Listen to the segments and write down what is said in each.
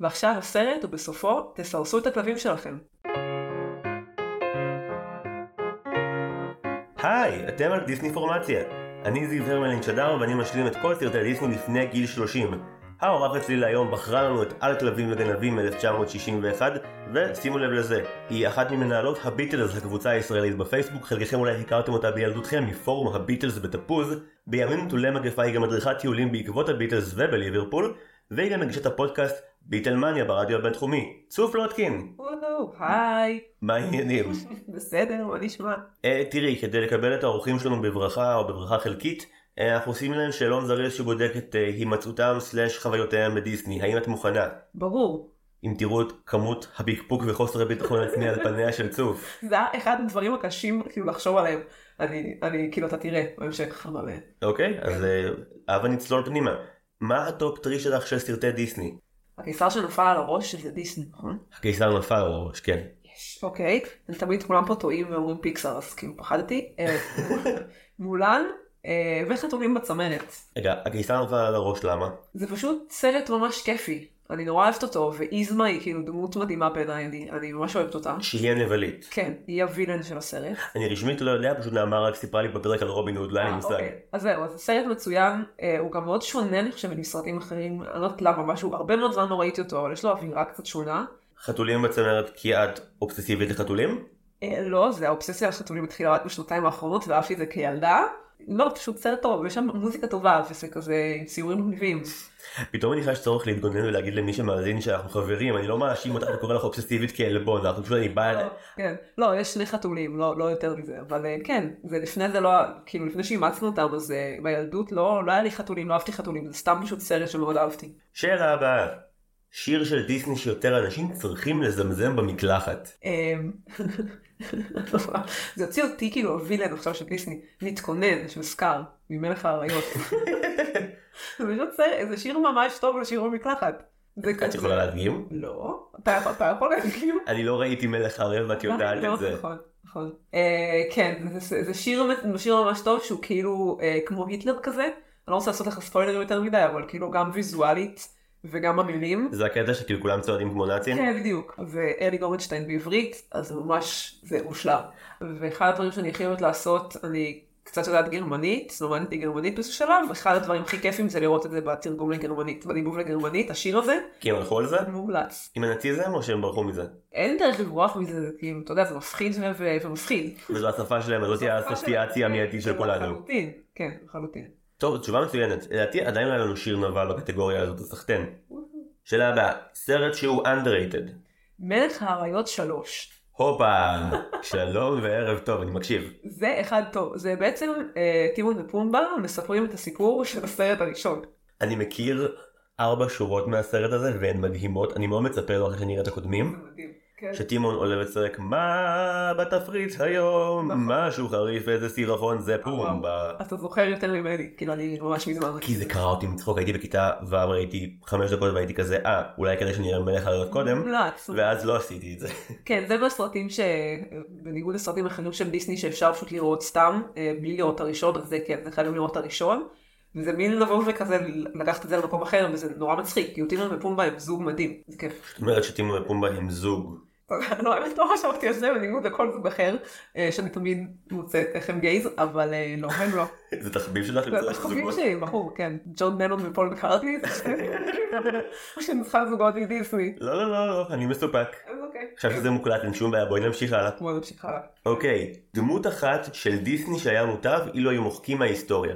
ועכשיו הסרט, ובסופו, תסרסו את הכלבים שלכם. היי, אתם על דיסני פורמציה. אני זיו הרמלין שדר ואני משלים את כל סרטי דיסני לפני גיל 30. האורחת שלי להיום בחרה לנו את על כלבים וגנבים מ-1961 ושימו לב לזה, היא אחת ממנהלות הביטלס, הקבוצה הישראלית בפייסבוק, חלקכם אולי הכרתם אותה בילדותכם מפורום הביטלס בתפוז, בימים נטולי מגפה היא גם מדריכת טיולים בעקבות הביטלס ובליברפול, והיא גם מגישת הפודקאסט ביטלמניה ברדיו הבינתחומי. צוף לוטקין! וואו, היי. מה העניינים? בסדר, מה נשמע? אה, תראי, כדי לקבל את האורחים שלנו בברכה או בברכה חלקית, אה, אנחנו עושים להם שאלון זריז שבודק את אה, הימצאותם סלאש חוויותיהם בדיסני. האם את מוכנה? ברור. אם תראו את כמות הפקפוק וחוסר הביטחון עצמי על פניה של צוף. זה היה אחד הדברים הקשים כאילו לחשוב עליהם. אני, אני, כאילו, אתה תראה בהמשך. אוקיי, אז הבה נצלול פנימה. מה ה top three שלך של סרטי דיסני? הקיסר שנפל על הראש שזה דיסני, נכון? הקיסר נפל על הראש, כן. אוקיי, אני תמיד כולם פה טועים ואומרים פיקסר, אז כאילו פחדתי. אה, מולן אה, וחתולים בצמרת. רגע, הקיסר נפל על הראש למה? זה פשוט סרט ממש כיפי. אני נורא אוהבת אותו, ואיזמה היא כאילו דמות מדהימה בעיניי, אני, אני ממש אוהבת אותה. שהיא הנבלית. כן, היא ה villain של הסרט. אני רשמית לא יודע, פשוט נעמה רק סיפרה לי בפרק על רובין הוד, לא היה לי אה, מושג. אוקיי. אז זהו, אז הסרט מצוין, אה, הוא גם מאוד שונה אני חושבת מסרטים אחרים, אני לא יודעת למה, משהו, הרבה מאוד זמן לא ראיתי אותו, אבל יש לו אווירה קצת שונה. חתולים בצמרת כי את אובססיבית לחתולים? אה, לא, זה האובססיה על חתולים התחילה רק בשנתיים האחרונות, ואהבתי את זה כילדה. לא, פשוט סרט טוב, ויש שם מוזיקה טובה, וזה כזה ציורים מגניבים. פתאום אני חש צורך להתגונן ולהגיד למי שמאזין שאנחנו חברים, אני לא מאשים אותך וקורא לך אובססיבית כעלבון, אנחנו פשוט אני בא אליה. כן, לא, יש שני חתולים, לא, לא יותר מזה, אבל אה, כן, זה לפני זה לא, כאילו לפני שאימצנו אותם, אז אה, בילדות לא, לא היה לי חתולים, לא אהבתי חתולים, זה סתם פשוט סרט שמאוד אהבתי. שאלה הבאה, שיר של דיסני שיותר אנשים צריכים לזמזם במקלחת. זה הוציא אותי כאילו הווילן עכשיו של דיסני, נתכונן, של סקאר, ממלך האריות. זה פשוט סרט, זה שיר ממש טוב לשיר במקלחת. את יכולה להדגים? לא, אתה יכול- להגיד. אני לא ראיתי מלך הערב ואת יודעת את זה. נכון, נכון. אה, כן, זה- זה שיר זה שיר ממש טוב שהוא כאילו אה, כמו היטלר כזה. אני לא רוצה לעשות לך ספוילרים יותר מדי, אבל כאילו גם ויזואלית וגם המילים. זה הקטע שכאילו כולם צועדים כמו נאצים? כן, בדיוק. ואלי גורנשטיין בעברית, אז ממש, זה מושלם. ואחד הדברים שאני הכי אוהבת לעשות, אני קצת יודעת גרמנית, למדתי גרמנית באיזשהו שלב, ואחד הדברים הכי כיפים זה לראות את זה בתרגום לגרמנית, בניגוב לגרמנית, השיר הזה, כי הם הלכו על זה? מומלץ. עם הנאציזם או שהם ברחו מזה? אין דרך לברוח מזה, זה כאילו, אתה יודע, זה מפחיד ומפחיד. וזו השפה שלהם, זאת האסוציאציה המיידית של כולנו. לחלוטין, כן, לחלוטין. טוב, תשובה מצוינת. לדעתי עדיין לא היה לנו שיר נבל בקטגוריה הזאת, אז סחטיין. שאלה הבאה, סרט שהוא underrated. מלך האריות שלוש. הופה, שלום וערב טוב, אני מקשיב. זה אחד טוב, זה בעצם אה, טימון ופומבה מספרים את הסיפור של הסרט הראשון. אני מכיר ארבע שורות מהסרט הזה והן מדהימות, אני מאוד מצפה לו אחרי שנראה את הקודמים. זה מדהים. כן. שטימון עולה וצועק מה בתפריט היום, נכון. משהו חריף איזה סירחון זה פומבה. אתה זוכר יותר ממני, כאילו אני ממש מזמן. כי זה קרה אותי מצחוק, הייתי בכיתה ו' ראיתי חמש דקות והייתי כזה אה אולי כדאי שנראה מלך האריות קודם מומלץ. ואז לא עשיתי את זה. כן, זה בסרטים שבניגוד לסרטים אחרים של דיסני שאפשר פשוט לראות סתם, אה, בלי לראות הראשון, אז זה כן, זה חייבים לראות הראשון. וזה מין לבוא וכזה לקחת את זה למקום אחר, וזה נורא מצחיק, כי טימון ופומבה הם זוג מדהים, זה כיף. זאת אומרת שטימון ופומבה הם זוג. לא, האמת לא חשבתי על זה בניגוד לכל זוג אחר, אה, שאני תמיד מוצאת איך הם גייז, אבל אה, לא, הם לא. זה תחביב שלך זה למצוא החברים זוגות? שלי, ברור, כן. ג'ון דנון ופול מקארטני, או שנוסחה זוגות מדיסני. לא לא לא לא אני מסופק. אוקיי. עכשיו שזה מוקלט אין שום בעיה בואי נמשיך הלאה. בוא נמשיך הלאה. אוקיי דמות אחת של דיסני שהיה מוטב אילו היו מוחקים מההיסטוריה.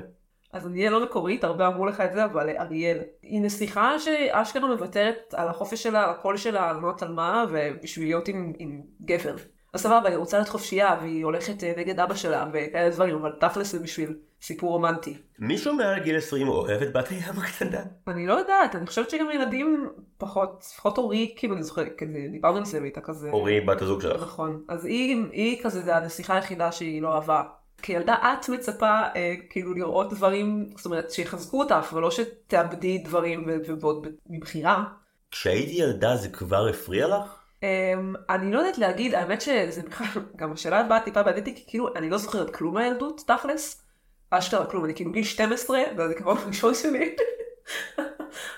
אז אהיה לא מקורית, הרבה אמרו לך את זה, אבל אריאל. היא נסיכה שאשכרה מוותרת על החופש שלה, על הקול שלה, על לא על מה, ובשביל להיות עם, עם גבר. אז סבבה, היא רוצה להיות חופשייה, והיא הולכת אה, נגד אבא שלה, וכאלה דברים, אבל תכלס זה בשביל סיפור רומנטי. מישהו מעל גיל 20 אוהב את בת הים הקטנה? אני לא יודעת, אני חושבת שגם ילדים פחות, לפחות אורי, כאילו אני זוכרת, כזה, דיברנו על זה והייתה כזה... אורי בת הזוג שלך. נכון. אז היא, היא כזה, זה הנסיכה היחידה שהיא לא אהבה. כילדה את מצפה אה, כאילו לראות דברים, זאת אומרת שיחזקו אותך, ולא שתאבדי דברים ועוד מבחירה. כשהייתי ילדה זה כבר הפריע לך? Um, אני לא יודעת להגיד, האמת שזה בכלל, גם השאלה באה טיפה בעדיתי, כי כאילו אני לא זוכרת כלום מהילדות, תכלס. אשכרה כלום, אני כאילו גיל 12, זה הזיכרון הראשון שלי.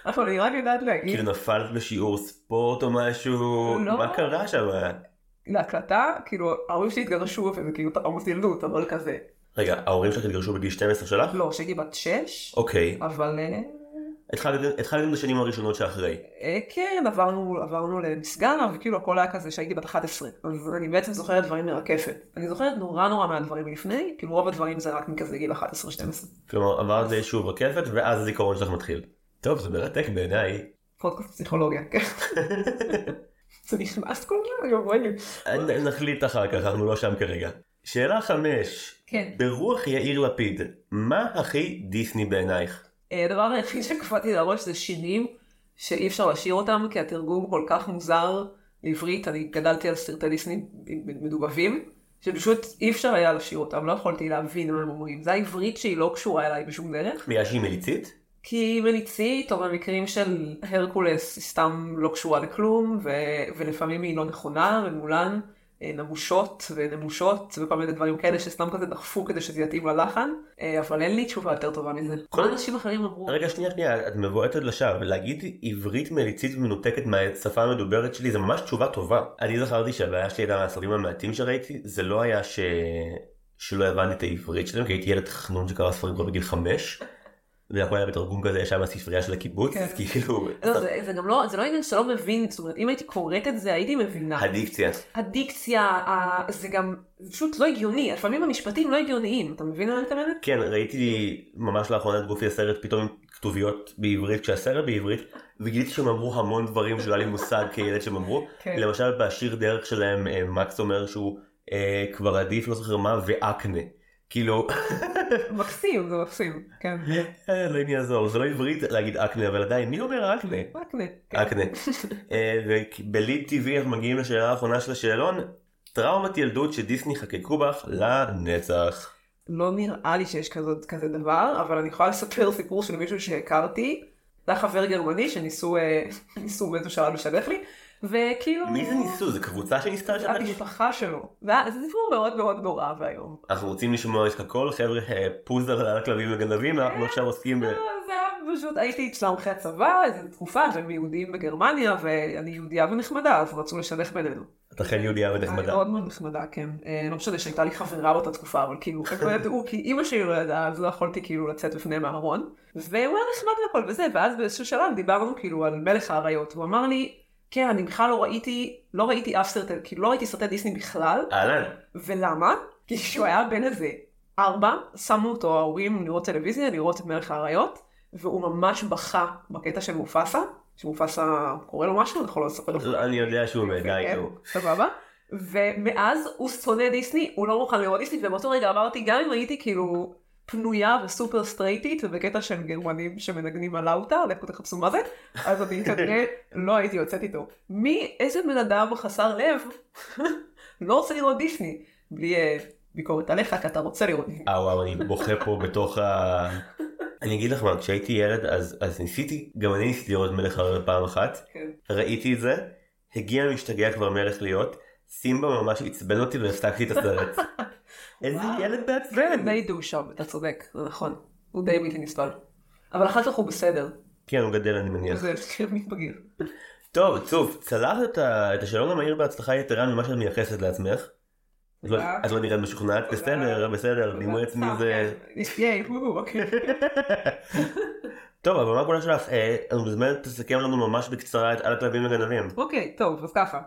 אבל אני רק יודעת להגיד, כאילו נפלת בשיעור ספורט או משהו? לא. מה קרה שם? להקלטה, כאילו, ההורים שלי התגרשו וזה כאילו טראומות ילדות, אבל כזה. רגע, ההורים שלך התגרשו בגיל 12 שלך? לא, שהייתי בת 6, אוקיי. אבל אה, התחלתם בשנים הראשונות שאחרי. אה, כן, עברנו, עברנו למשגב, וכאילו הכל היה כזה שהייתי בת 11. אז אני בעצם זוכרת דברים מרקפת. אני זוכרת נורא נורא מהדברים מלפני, כאילו רוב הדברים זה רק מכזה גיל 11-12. כלומר, עברת לאיזשהו רקפת ואז הזיכרון שלך מתחיל. טוב, זה מרתק בעיניי. פודקאסט פסיכולוגיה, כן. זה נכנס כל הזמן, אומרת. נ- נחליט אחר כך, אנחנו לא שם כרגע. שאלה חמש, כן. ברוח יאיר לפיד, מה הכי דיסני בעינייך? אה, הדבר היחיד שקפאתי לראש זה שירים שאי אפשר לשיר אותם כי התרגום כל כך מוזר לעברית, אני גדלתי על סרטי דיסני מדובבים, שפשוט אי אפשר היה לשיר אותם, לא יכולתי להבין מה הם אומרים. זה העברית שהיא לא קשורה אליי בשום דרך, בגלל שהיא מליצית? כי היא מליצית, או במקרים של הרקולס היא סתם לא קשורה לכלום, ו- ולפעמים היא לא נכונה, ומולן אה, נמושות ונמושות וכל מיני דברים כאלה שסתם כזה דחפו כדי שזה יתאים ללחן, אה, אבל אין לי תשובה יותר טובה מזה. כל אנשים אחרים אמרו, רגע, שנייה, שנייה, את מבועטת לשווא. להגיד עברית מליצית ומנותקת מהשפה המדוברת שלי זה ממש תשובה טובה. אני זכרתי שהבעיה שלי הייתה מהסרטים המעטים שראיתי, זה לא היה ש... שלא הבנתי את העברית שלהם, כי הייתי ילד חנון שקרא ספרים כבר בגיל חמש. והכל היה בתרגום כזה ישר מהספרייה של הקיבוץ, כן. אז כאילו... לא, זה, זה גם לא, זה לא עניין שאתה לא מבין, זאת אומרת, אם הייתי קוראת את זה הייתי מבינה. הדיקציה. הדיקציה, זה גם, זה פשוט לא הגיוני, לפעמים המשפטים לא הגיוניים, אתה מבין מה אני מתכוונת? כן, ראיתי ממש לאחרונה את גופי הסרט פתאום עם כתוביות בעברית, כשהסרט בעברית, וגיליתי שהם אמרו המון דברים שלא היה לי מושג כילד שהם אמרו. כן. למשל בשיר דרך שלהם אה, מקס אומר שהוא אה, כבר עדיף לא זוכר מה ואקנה. כאילו, מקסים, זה מקסים, כן. אה, לא אני אעזור, זה לא עברית להגיד אקנה, אבל עדיין, מי אומר אקנה? אקנה. כן. אקנה. אה, ובליד טבעי אנחנו מגיעים לשאלה האחרונה של השאלון. טראומת ילדות שדיסני חקקו בך לנצח. לא נראה לי שיש כזה, כזה דבר, אבל אני יכולה לספר סיפור של מישהו שהכרתי. זה היה חבר גרמני שניסו אה, באיזשהו שלב לשדך לי, וכאילו... מי זה ניסו? זה קבוצה שניסתה לשדך? המשפחה שלו. זה סיפור מאוד מאוד נורא ואיום. אנחנו רוצים לשמוע את הכל, חבר'ה, אה, פוזר על הכלבים וגנבים, אנחנו עכשיו עוסקים ב... אה, זה היה פשוט, הייתי אצלם אחרי הצבא, איזו תקופה, והם יהודים בגרמניה, ואני יהודייה ונחמדה, אז רצו לשדך בינינו. את אכן יהודייה אני ונחמדה. מאוד מאוד נחמדה, כן. אה, לא משנה שהייתה לי חברה באותה תקופה, אבל כאילו, הם לא ידעו, כי אימא שלי לא ידעה, אז לא יכולתי כאילו לצאת בפניהם מהארון. והוא היה נחמד והכל וזה, ואז באיזשהו שלב דיברנו כאילו על מלך האריות, והוא אמר לי, כן, אני בכלל לא ראיתי, לא ראיתי אף סרט, כאילו לא ראיתי סרטי דיסני בכלל, אהלן. ולמה? כי כשהוא היה בן איזה ארבע, שמו אותו ההורים לראות טלוויזיה, לראות את מלך האריות, והוא ממש בכה בקטע של מופסה, שמופסה קורא לו משהו, אני יכול לספר לך. אני יודע שהוא מת, די, נו. סבבה. ומאז הוא שונא דיסני, הוא לא מוכן לראות דיסני, ובאותו רגע אמרתי, גם אם הייתי כאילו פנויה וסופר סטרייטית, ובקטע של גרמנים שמנגנים על לאוטה, לכו תחפשו מה זה, אז אני כנראה לא הייתי יוצאת איתו. מי, איזה בן אדם חסר לב, לא רוצה לראות דיסני, בלי אה, ביקורת עליך, כי אתה רוצה לראות דיסני. אה וואו, אני בוכה פה בתוך ה... אני אגיד לך מה, כשהייתי ילד אז, אז ניסיתי, גם אני ניסיתי לראות מלך הרעיון פעם אחת, כן. ראיתי את זה, הגיע משתגע כבר מלך להיות, סימבה ממש עצבן אותי והפסקתי את הסרט. איזה. ילד מעצבן. די דו-שם, אתה צודק, זה נכון. הוא די בלתי נסבל. אבל אחר כך הוא בסדר. כן, הוא גדל אני מניח. זה מין בגיר. טוב, צוף, צלחת את ה- את השאלון המהיר בהצלחה יתרה ממה שאת מייחסת לעצמך. את לא- לא נראית משוכנעת, בסדר, בסדר, דימוי עצמי זה... ייי, וואו, אוקיי. טוב, הבמה כולה שלך, אה, את מוזמנת תסכם לנו ממש בקצרה את על הכלבים וגנבים. אוקיי, טוב, אז ככה.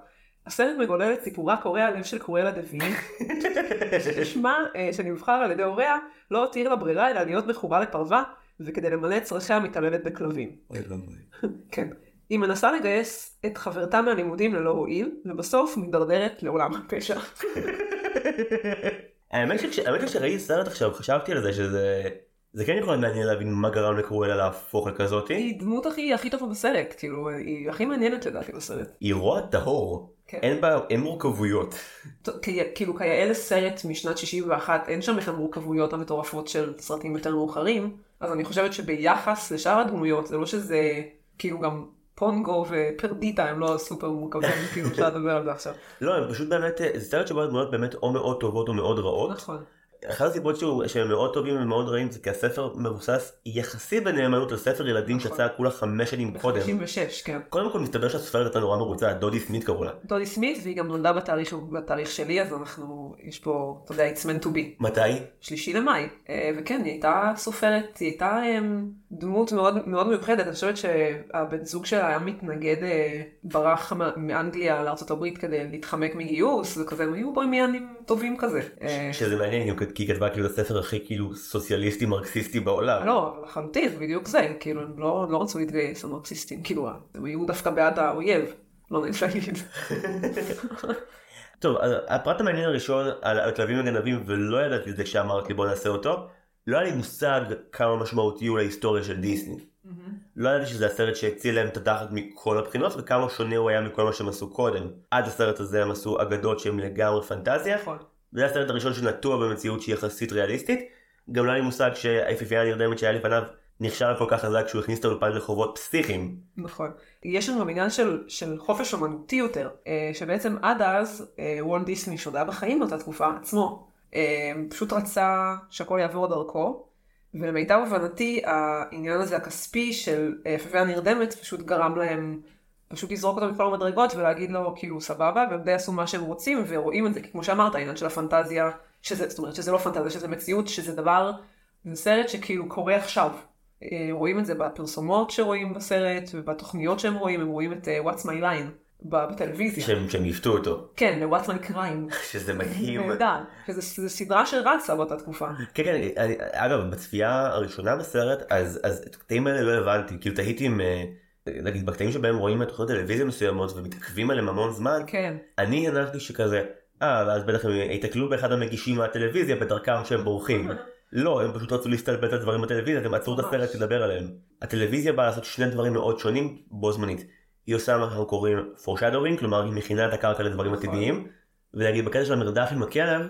הסרט מגולל את סיפורה קורע הלב של קרואלה דווין, ששמה, אה, שנבחר על ידי הוריה, לא הותיר לה ברירה אלא להיות מכורה לפרווה, וכדי למלא את צרכיה מתעללת בכלבים. אוי ואבוי. כן. היא מנסה לגייס את חברתה מהלימודים ללא הועיל, ובסוף מידרדרת לעולם הפשע. האמת שכש- האמת שכשראיתי סרט עכשיו חשבתי על זה שזה... זה כן יכול להיות מעניין להבין מה גרם לקרואלה להפוך לכזאתי. היא דמות הכי הכי טובה בסרט, כאילו, היא הכי מעניינת לדעתי בסרט. היא רוע טהור. כן. אין בה, אין מורכבויות. כאילו כיאה לסרט משנת 61 אין שם את המורכבויות המטורפות של סרטים יותר מאוחרים אז אני חושבת שביחס לשאר הדמויות זה לא שזה כאילו גם פונגו ופרדיטה הם לא סופר מורכבים כאילו אפשר לדבר על זה עכשיו. לא, הם פשוט באמת, זה סרט שבו הדמויות באמת או מאוד טובות או מאוד רעות. נכון. אחת הסיבות שהוא- שהם מאוד טובים ומאוד רעים זה כי הספר מבוסס יחסית בנאמנות על ספר ילדים נכון. שיצא כולה חמש שנים קודם. ב-56, כן. קודם כל מסתבר שהסופרת הייתה נורא מרוצה, דודי סמית קראו לה. דודי סמית, והיא גם נולדה בתאריך, בתאריך שלי, אז אנחנו, יש פה, אתה יודע, it's meant to be. מתי? שלישי למאי, אה, וכן, היא הייתה סופרת, היא הייתה אמ, דמות מאוד מאוד מיוחדת, אני חושבת שהבן זוג שלה היה מתנגד, אה, ברח מאנגליה לארה"ב כדי להתחמק מגיוס, וכזה, הם היו בוהמיאנים טובים כזה. אה, שזה מעניין כי היא כתבה כאילו את הספר הכי כאילו סוציאליסטי מרקסיסטי בעולם. לא, לחלוטין, זה בדיוק זה, כאילו, הם לא, לא רצו להתגייס, המרקסיסטים, כאילו, הם היו דווקא בעד האויב, לא נעים להגיד. טוב, הפרט המעניין הראשון על, על כלבים וגנבים ולא ידעתי את זה כשאמרת לי בוא נעשה אותו, לא היה לי מושג כמה משמעותי הוא להיסטוריה של דיסני. לא ידעתי שזה הסרט שהציל להם את התחת מכל הבחינות וכמה שונה הוא היה מכל מה שהם עשו קודם. עד הסרט הזה הם עשו אגדות שהם לגמרי פנטזיה. זה הסרט הראשון שנטוע במציאות שהיא יחסית ריאליסטית. גם לא היה לי מושג שהיפיפייה הנרדמת שהיה לפניו נכשל כל כך חזק שהוא הכניס את האולפן לחובות פסיכיים. נכון. יש לנו גם עניין של, של חופש אומנותי יותר, אה, שבעצם עד אז אה, וולט דיסני שעוד היה בחיים באותה תקופה עצמו, אה, פשוט רצה שהכל יעבור דרכו, ולמיטב הבנתי העניין הזה הכספי של יפהפייה הנרדמת פשוט גרם להם פשוט לזרוק אותו מכל המדרגות ולהגיד לו כאילו סבבה, והם די עשו מה שהם רוצים ורואים את זה, כי כמו שאמרת, העניין של הפנטזיה, שזה, זאת אומרת שזה לא פנטזיה, שזה מציאות, שזה דבר, זה סרט שכאילו קורה עכשיו. אה, רואים את זה בפרסומות שרואים בסרט ובתוכניות שהם רואים, הם רואים את אה, What's My Line בטלוויזיה. שהם, שהם יפתו אותו. כן, ל-What's My Crime. שזה מדהים. נהדר. שזה שזה סדרה שרצה באותה תקופה. כן כן, אני, אגב בצפייה הראשונה בסרט אז, אז את הקטעים האלה לא הבנתי, כאילו תהיתי אם, אה, נגיד בקטעים שבהם רואים את תוכניות טלוויזיה מסוימות ומתעכבים עליהם המון זמן, כן, אני הנחתי שכזה, אה ואז בטח הם ייתקלו באחד המגישים מהטלוויזיה בדרכם שהם בורחים. לא, הם פשוט רצו להסתלבט על דברים בטלוויזיה, הם עצרו את. הסרט לדבר עליהם. הטלוויזיה באה לעשות שני דברים מאוד שונים בו זמנית. היא עושה מה שאנחנו קוראים foreshadowing, כלומר היא מכינה את הקרקע לדברים נכון. עתידיים, ולהגיד בקטע של המרדף עם הכלב,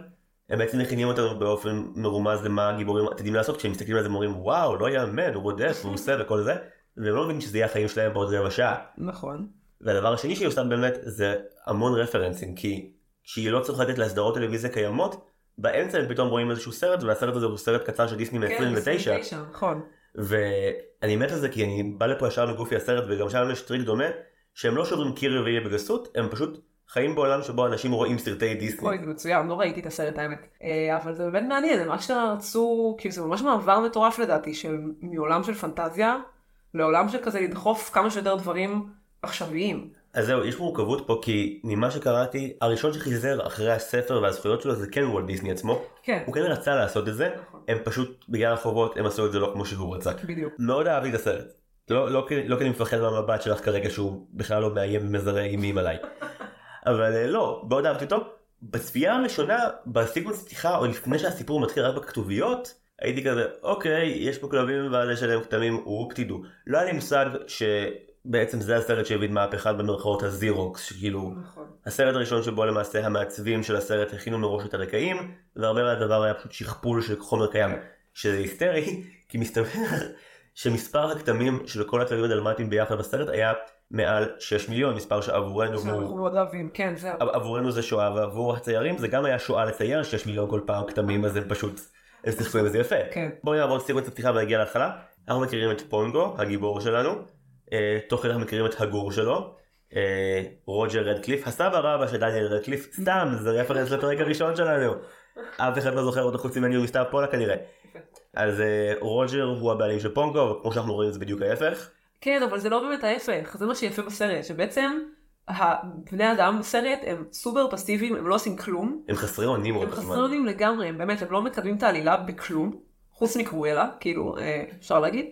הם בעצם מכינים אותנו באופן מרומז למה הגיבורים עתידים לעשות, כשהם מסתכלים על זה הם אומרים וואו לא יאמן, הוא רודף, הוא עושה וכל זה, והם לא מבינים שזה יהיה החיים שלהם בעוד רבע שעה. נכון. והדבר השני שהיא עושה באמת זה המון רפרנסים כי כשהיא לא צוחקת לסדרות טלוויזיה קיימות באמצע הם פתאום רואים איזשהו סרט והסרט הזה הוא סרט קצר של דיסני כן, מ-29 29, נכון. ואני מת על זה כי אני בא לפה ישר מגופי הסרט וגם שם יש טריק דומה שהם לא שוברים קיר רביעי בגסות הם פשוט חיים בעולם שבו אנשים רואים סרטי דיסני. אוי, זה מצוין, לא ראיתי את הסרט האמת. אה, אבל זה באמת מעניין, הם אשכרה רצו, כאילו זה ממש מעבר מטורף לדעתי, של מעולם של פנטזיה לעולם של כזה לדחוף כמה שיותר דברים עכשוויים. אז זהו יש מורכבות פה כי ממה שקראתי הראשון שחיזר אחרי הספר והזכויות שלו זה כן וולט דיסני עצמו כן, הוא כן רצה לעשות את זה נכון. הם פשוט בגלל החובות הם עשו את זה לא כמו שהוא רצה. בדיוק. מאוד אהבתי את הסרט. לא, לא, כי- לא כי אני מפחד מהמבט שלך כרגע שהוא בכלל לא מאיים ומזרה אימים עליי. אבל אה, לא, מאוד אהבתי אותו. בצפייה הראשונה, בסיקוונס פתיחה, או לפני שהסיפור מתחיל רק בכתוביות, הייתי כזה, אוקיי, יש פה כלבים ועל יש עליהם כתמים, וופ תדעו. לא היה לי מושג שבעצם זה הסרט שהביא מהפכה במרכאות הזירוקס, שכאילו, נכון. הסרט הראשון שבו למעשה המעצבים של הסרט הכינו מראש את הרקעים, והרבה מהדבר היה פשוט שכפול של חומר קיים. שזה היסטרי, כי מסתבר שמספר הכתמים של כל הכלבים הדלמטיים ביחד בסרט היה מעל 6 מיליון, מספר שעבורנו הוא... מאוד אוהבים, כן, זהו. עבורנו זה שואה ועבור הציירים זה גם היה שואה לצייר 6 מיליון כל פעם כתמים אז הם פשוט הם שיחקו עם זה יפה. כן. בואו נעבור סירות הפתיחה ונגיע להתחלה. אנחנו מכירים את פונגו הגיבור שלנו. אה, תוך כדי אנחנו מכירים את הגור שלו. אה, רוג'ר רדקליף הסבא רבא של דניאל רדקליף סתם זה רפרנס לפרק הראשון שלנו. אף אחד לא זוכר אותו חוץ ממני ומסתיו פולה כנראה. אז אה, רוג'ר הוא הבעלים של פונגו וכמו שאנחנו רואים זה בדיוק ההפך. כן, אבל זה לא באמת ההפך, זה מה שיפה בסרט, שבעצם הבני אדם בסרט הם סופר פסיביים, הם לא עושים כלום, הם חסרי אונים הם רוב חסרי הזמן. אונים לגמרי, הם באמת, הם לא מקדמים את העלילה בכלום, חוץ מקרואלה, כאילו, אה, אפשר להגיד.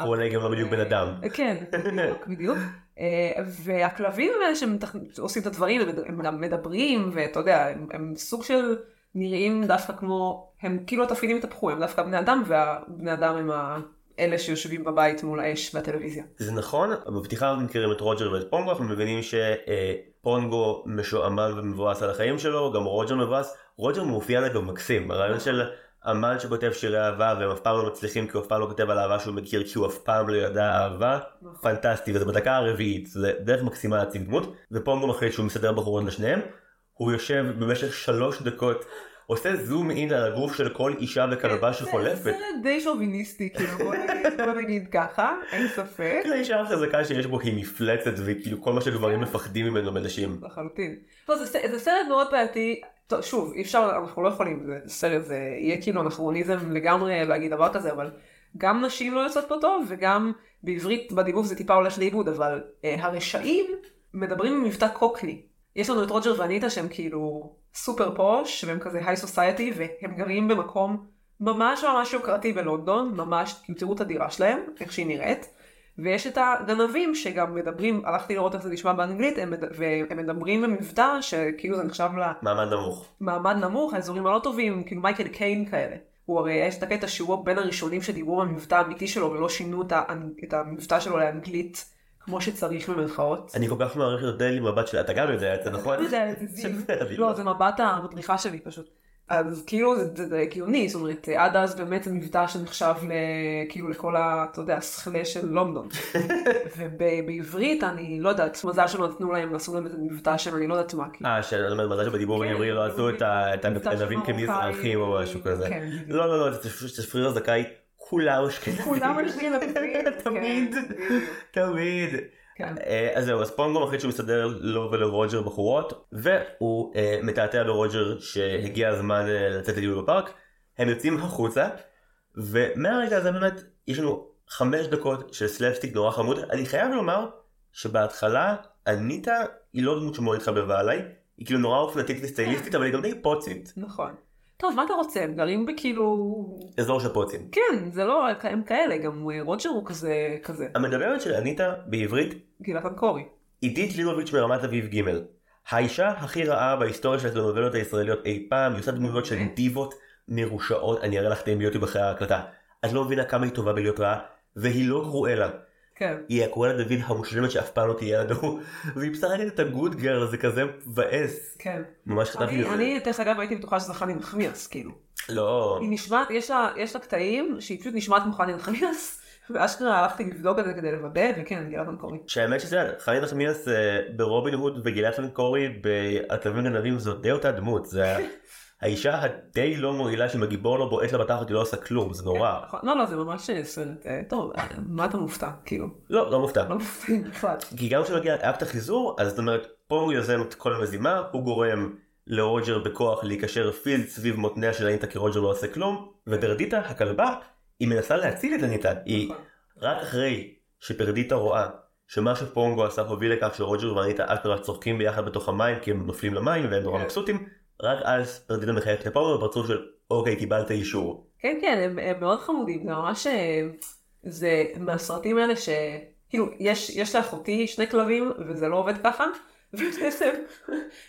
הוא אולי גם לא בדיוק בן אדם. אה, כן, בדיוק, בדיוק. אה, והכלבים הם אלה שעושים את הדברים, הם- הם גם מדברים, ואתה יודע, הם, הם סוג של נראים דווקא כמו, הם כאילו התפקידים התהפכו, הם דווקא בני אדם, והבני אדם הם ה- אלה שיושבים בבית מול האש והטלוויזיה. זה נכון, בפתיחה אנחנו מכירים את רוג'ר ואת פונגו, אנחנו מבינים שפונגו משועמם ומבואס על החיים שלו, גם רוג'ר מבואס, רוג'ר מאופיין אגב מקסים, הרעיון של אמן שכותב שירי אהבה והם אף פעם לא מצליחים כי הוא אף פעם לא כותב על אהבה שהוא מכיר כי הוא אף פעם לא ידע אהבה, פנטסטי וזה בדקה הרביעית, זה דרך מקסימה להציג דמות, ופונגו מחליט שהוא מסדר בחורות לשניהם, הוא יושב במשך שלוש דקות עושה זום אין על הגוף של כל אישה וכלבה שחולפת. זה די שוביניסטי, כאילו, בוא נגיד- ככה, אין ספק. כאילו האישה החזקה שיש בו היא מפלצת וכאילו כל מה שגברים מפחדים ממנו בנשים. לחלוטין. לא, זה, זה סרט מאוד בעייתי. שוב, אי אפשר, אנחנו לא יכולים, זה סרט, זה יהיה כאילו אנכרוניזם לגמרי להגיד דבר כזה, אבל גם נשים לא יוצאות פה טוב, וגם בעברית בדיבוב זה טיפה הולך לאיבוד, אבל אה, הרשעים מדברים עם מבטא קוקני. יש לנו את רוג'ר ואניטה שהם כאילו סופר פוש, והם כזה היי סוסייטי, והם גרים במקום ממש ממש יוקרתי בלונדון, ממש, כאילו תראו את הדירה שלהם, איך שהיא נראית. ויש את הגנבים שגם מדברים, הלכתי לראות איך זה נשמע באנגלית, הם, מד- והם מדברים במבטא שכאילו זה נחשב מעמד נמוך. למעמד נמוך, האזורים הלא טובים, כאילו מייקל קיין כאלה. הוא הרי יש את הקטע שהוא בין הראשונים שדיברו במבטא האמיתי שלו ולא שינו את המבטא שלו לאנגלית כמו שצריך במרכאות. אני כל כך מעריך את הדלי מבט שלה, אתה גם יודע את זה נכון? לא זה מבט המדריכה שלי פשוט. אז כאילו זה, הגיוני, זאת אומרת, עד אז באמת זה מבטא שנחשב כאילו לכל ה, אתה יודע, הסכלה של לונדון. ובעברית אני לא יודעת, מזל שלא נתנו להם, עשו להם איזה מבטא של אני לא יודעת מה. כאילו. אה, שאני אומר, מזל שבדיבור כן, בעברי לא עשו את את הגנבים. כמזרחים או משהו כזה. כן. לא, לא, לא, זה פשוט שפריר הזכאי כולם אשכנזים. כולם אשכנזים, תמיד, כן. תמיד. כן. אה, אז זהו, אז פונגו מחליט שהוא מסדר לו ולרוג'ר בחורות, והוא אה, מתעתע לרוג'ר שהגיע הזמן אה, לצאת לטיול בפארק, הם יוצאים החוצה, ומהרגע הזה באמת יש לנו חמש דקות של סלפסטיק נורא חמוד, אני חייב לומר שבהתחלה אניטה היא לא דמות שמאוד התחבבה עליי, היא כאילו נורא אופנתית וסטייליסטית, אבל היא גם די פוצית, נכון. טוב, מה אתה רוצה? הם גרים בכאילו... אזור של פוצים. כן, זה לא, הם כאלה, גם רוג'ר הוא כזה, כזה. המדברת של אניטה בעברית גילת אנקורי. עידית ליבוביץ' מרמת אביב ג' האישה הכי רעה בהיסטוריה של הטלנובלות הישראליות אי פעם, היא עושה דמויות של דיבות מרושעות, אני אראה לך את ביוטיוב אחרי ההקלטה. את לא מבינה כמה היא טובה בלהיות רעה, והיא לא קרואלה. כן. היא הקרואלה דוד המושלמת שאף פעם לא תהיה לנו, והיא משחקת את הגוד גרל, זה כזה מבאס. כן. ממש חטפתי את זה. אני, דרך אגב, הייתי בטוחה שזה חני נחמיאס, כאילו. לא. היא נשמעת, יש לה, יש לה קטעים שהיא פשוט נשמעת כמו חני נחמיאס, ואשכרה הלכתי לבדוק את זה כדי לוודא, וכן, גילת אנקורי. שהאמת שזה, חנית נחמיאס אה, ברובין הוד וגילת פנקורי בעטבים גנבים זאת די אותה דמות, זה האישה הדי לא מועילה שאם הגיבור לא בועט לה בתחת היא לא עושה כלום, זה נורא. נכון. לא, לא, זה ממש סרט, אה, טוב, אה, מה אתה מופתע, כאילו? לא, לא מופתע. לא. כי גם כשמגיע אקט החיזור, אז זאת אומרת, פה הוא יוזם את כל המזימה, הוא גורם לרוג'ר בכוח להיקשר פיזית סביב מותניה של אניטה כי רוג'ר לא עושה כלום, ופרדיטה, הכלבה, היא מנסה להציל את אניטה, היא נכון. רק אחרי שפרדיטה רואה שמה שפונגו עשה הוביל לכך שרוג'ר ואניטה אשכרה צוחקים ביחד בתוך המים כי הם נופלים למים והם נורא כן. מבסוטים, רק אז פרדיטה מחייכת לפונגו בפרצוף של אוקיי קיבלת אישור. כן, כן, הם, הם מאוד חמודים, זה ממש, אה, זה מהסרטים האלה ש... כאילו, יש, יש לאחותי שני כלבים, וזה לא עובד ככה, ובעצם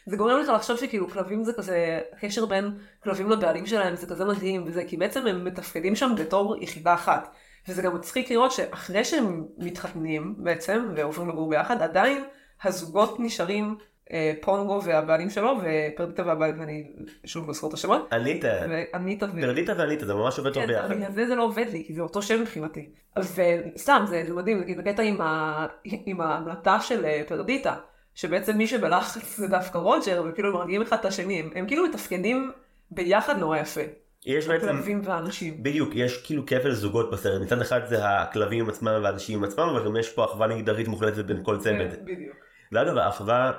זה גורם לך לחשוב שכאילו כלבים זה כזה, הקשר בין כלבים לבעלים שלהם זה כזה מדהים, וזה כי בעצם הם מתפקדים שם בתור יחידה אחת. וזה גם מצחיק לראות שאחרי שהם מתחתנים בעצם, ועוברים לגור ביחד, עדיין הזוגות נשארים פונגו והבעלים שלו, ופרדיטה והבעלים, ואני שוב לא זוכר את השמות, אניטה, ואניטה. פרדיטה ואניטה זה ממש עובד טוב כן, ביחד. בגלל זה זה לא עובד לי, כי זה אותו שם מבחינתי. וסתם, זה, זה מדהים, נגיד בקטע עם, ההמלטה של אה, פרדיטה, שבעצם מי שבלחץ זה דווקא רוג'ר, וכאילו הם מרגיעים אחד את השני, הם, כאילו מתפקדים ביחד נורא יפה. יש בעצם הכלבים והאנשים. בדיוק, יש כאילו כפל זוגות בסרט, מצד אחד זה הכלבים עצמם והאנשים עצמם, אבל גם יש פה אחווה מגדרית מוחלטת בין כל צמד. כן, בדיוק. ואגב, האחווה,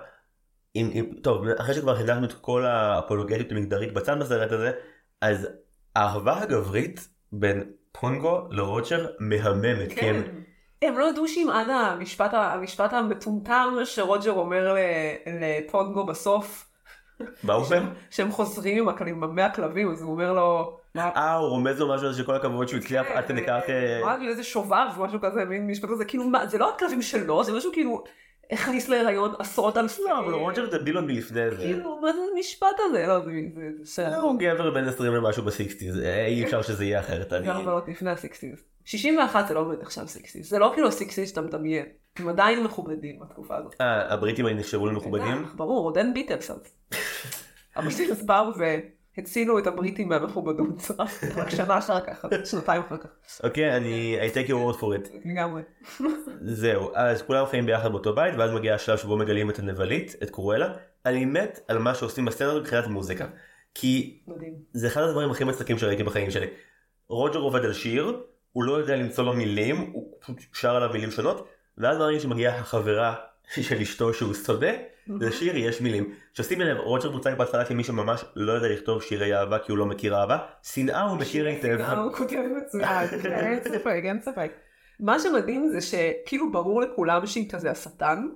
עם, עם, טוב, אחרי שכבר חידשנו את כל האפולוגטיות המגדרית בצד בסרט הזה, אז האחווה הגברית בין פונגו לרוג'ר מהממת, כי כן. הם, לא ידעו שאם עד המשפט, המשפט המטומטם שרוג'ר אומר לפונגו בסוף, מה הוא אומר? שהם חוזרים עם המאה כלבים, אז הוא אומר לו, אה, הוא רומז לו משהו שכל הכבוד שהוא הצליח עד כדי כך... אה, מה, כאילו איזה שובב, משהו כזה, מין משפט כזה, כאילו מה, זה לא הכלבים שלו, זה משהו כאילו, הכניס להיריון עשרות אלפי. לא, אבל רוג'ר זה דילון מלפני זה. כאילו, מה זה המשפט הזה? לא, זה זה. הוא גבר בן 20 ומשהו ב sixties, אה, אי אפשר שזה יהיה אחרת. אני- גם אבל לפני ה sixties. 61 זה לא באמת עכשיו sixties, זה לא כאילו ה sixties שאתה מדמיין. הם עדיין מכובדים בתקופה הזאת. אה, הבריטים נחשבו למכובדים? ברור, עוד אין ביטלס אז. הביטלס באו והצילו את הבריטים מהמכובדות. רק שנה אחר כך, שנתיים אחר כך. אוקיי, אני I take your word for it. לגמרי. זהו, אז כולם חיים ביחד באותו בית, ואז מגיע השלב שבו מגלים את הנבלית, את קרואלה. אני מת על מה שעושים בסצנה מבחינת מוזיקה. כי מדהים. זה אחד הדברים הכי מצחיקים שראיתי בחיים שלי. רוג'ר עובד על שיר, הוא לא יודע למצוא לו מילים, הוא פשוט שר עליו מילים שונות, ואז ברגע שמגיעה החברה של אשתו שהוא שונא, לשיר יש מילים. ששימי לב, רוג'ר מוצג בהתחלה כמי שממש לא יודע לכתוב שירי אהבה כי הוא לא מכיר אהבה, שנאה הוא מכיר היטב. אה, הוא כותב מצוין, אין ספק, אין ספק. מה שמדהים זה שכאילו ברור לכולם שהיא כזה השטן,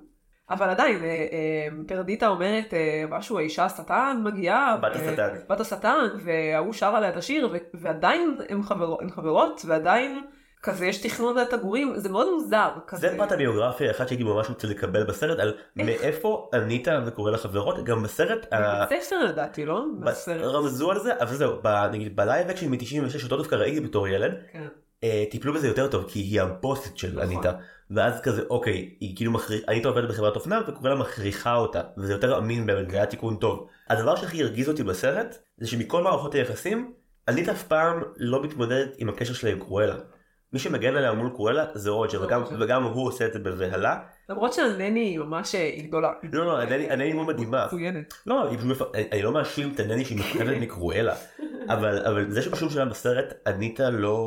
אבל עדיין, אה, אה, פרדיטה אומרת אה, משהו, האישה השטן מגיעה, בת השטן. בת השטן, וההוא שר עליה את השיר, ועדיין הן חברות, ועדיין כזה יש תכנון את הגורים, זה מאוד מוזר. כזה. זה פרט הביוגרפיה אחד שהייתי ממש רוצה לקבל בסרט על מאיפה עניתה וקורא לחברות גם בסרט ה- בית ספר לדעתי, לא? בסרט. רמזו על זה אבל זהו נגיד ב live action מ-96 אותו דווקא ראיתי בתור ילד כן. אה, טיפלו בזה יותר טוב כי היא הבוסית של נכון. אניטה ואז כזה אוקיי היא כאילו מכריחה אניטה עובדת בחברת אופנה וקורא לה מכריחה אותה וזה יותר אמין באמת זה היה תיקון טוב. הדבר שהכי הרגיז אותי בסרט זה שמכל מערכות היחסים אניטה אף פעם לא מתמודדת עם הקשר שלה עם קרואלה. מי שמגן עליה מול קרואלה זה רוג'ר זה וגם. וגם הוא עושה את זה בבהלה. למרות שהנני היא ממש אה, היא גדולה. לא לא הנני הנני מאוד מדהימה. מצוינת. לא, היא אני- לא מאשים את הנני שהיא מפחדת מקרואלה, אבל אבל זה שבשום שלב בסרט אניטה לא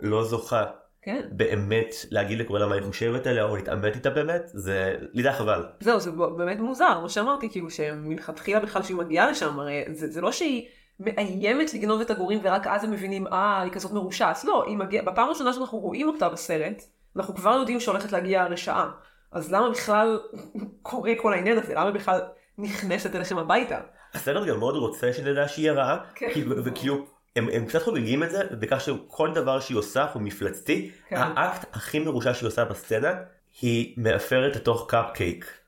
לא זוכה כן. באמת להגיד לקרואלה מה היא חושבת עליה או להתעמת איתה באמת, זה לי זה חבל. זהו, זה באמת מוזר, מה שאמרתי, כאילו שמלכתחילה בכלל שהיא מגיעה לשם, הרי זה, זה לא שהיא מאיימת לגנוב את הגורים ורק אז הם מבינים, אה, היא כזאת מרושעת. לא, היא מגיעה, בפעם הראשונה שאנחנו רואים אותה בסרט, אנחנו כבר יודעים שהולכת להגיע הרשעה. אז למה בכלל קורה כל העניין הזה? למה בכלל נכנסת אליכם הביתה? הסרט גם מאוד רוצה שנדע שהיא הרעה, כן. כאילו, וכאילו הם, הם קצת חוגגים את זה בכך שכל דבר שהיא עושה הוא מפלצתי, כן. האקט הכי מרושע שהיא עושה בסצנה היא מאפרת לתוך קאפקייק.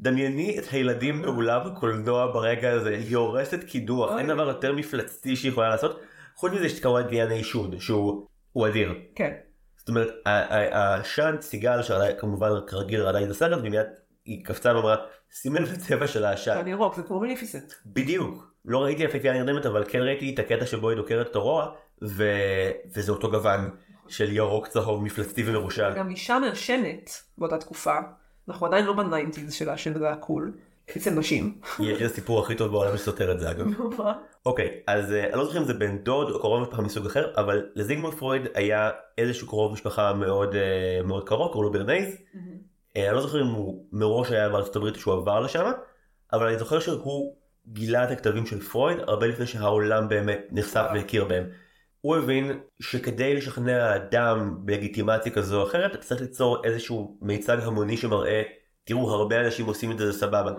דמייני את הילדים באולם הקולנוע ברגע הזה, היא הורסת קידוח, אוי. אין דבר יותר מפלצתי שהיא יכולה לעשות, חוץ מזה יש כמובן עניין העישון שהוא הוא אדיר. כן. זאת אומרת, ה- ה- השאנט סיגל שכמובן כרגיל ראתה את הסרט ומיד היא קפצה ואמרה שים לב לצבע של העשן. שאני ירוק, זה כמו מניפיסנט. בדיוק. לא ראיתי יפהפייה נרדמת אבל כן ראיתי את הקטע שבו היא דוקרת את הרוע ו... וזה אותו גוון של ירוק צהוב מפלצתי ומרושע. גם אישה מעשנת באותה תקופה, אנחנו עדיין לא ב nineties של העשן זה הקול, אצל נשים. יש לי הסיפור הכי טוב בעולם שסותר את זה אגב. אוקיי אז אה, אני לא זוכר אם זה בן דוד או קרוב משפחה מסוג אחר אבל לזיגמונד פרויד היה איזשהו קרוב משפחה מאוד אה, מאוד קרוב קראו לו ברנייז. אה, אני לא זוכר אם הוא מראש היה בארצות הברית שהוא עבר לשם אבל אני זוכר שהוא גילה את הכתבים של פרויד הרבה לפני שהעולם באמת נחשף והכיר בהם. הוא הבין שכדי לשכנע אדם בלגיטימציה כזו או אחרת אתה צריך ליצור איזשהו מיצג המוני שמראה תראו הרבה אנשים עושים את זה זה סבבה.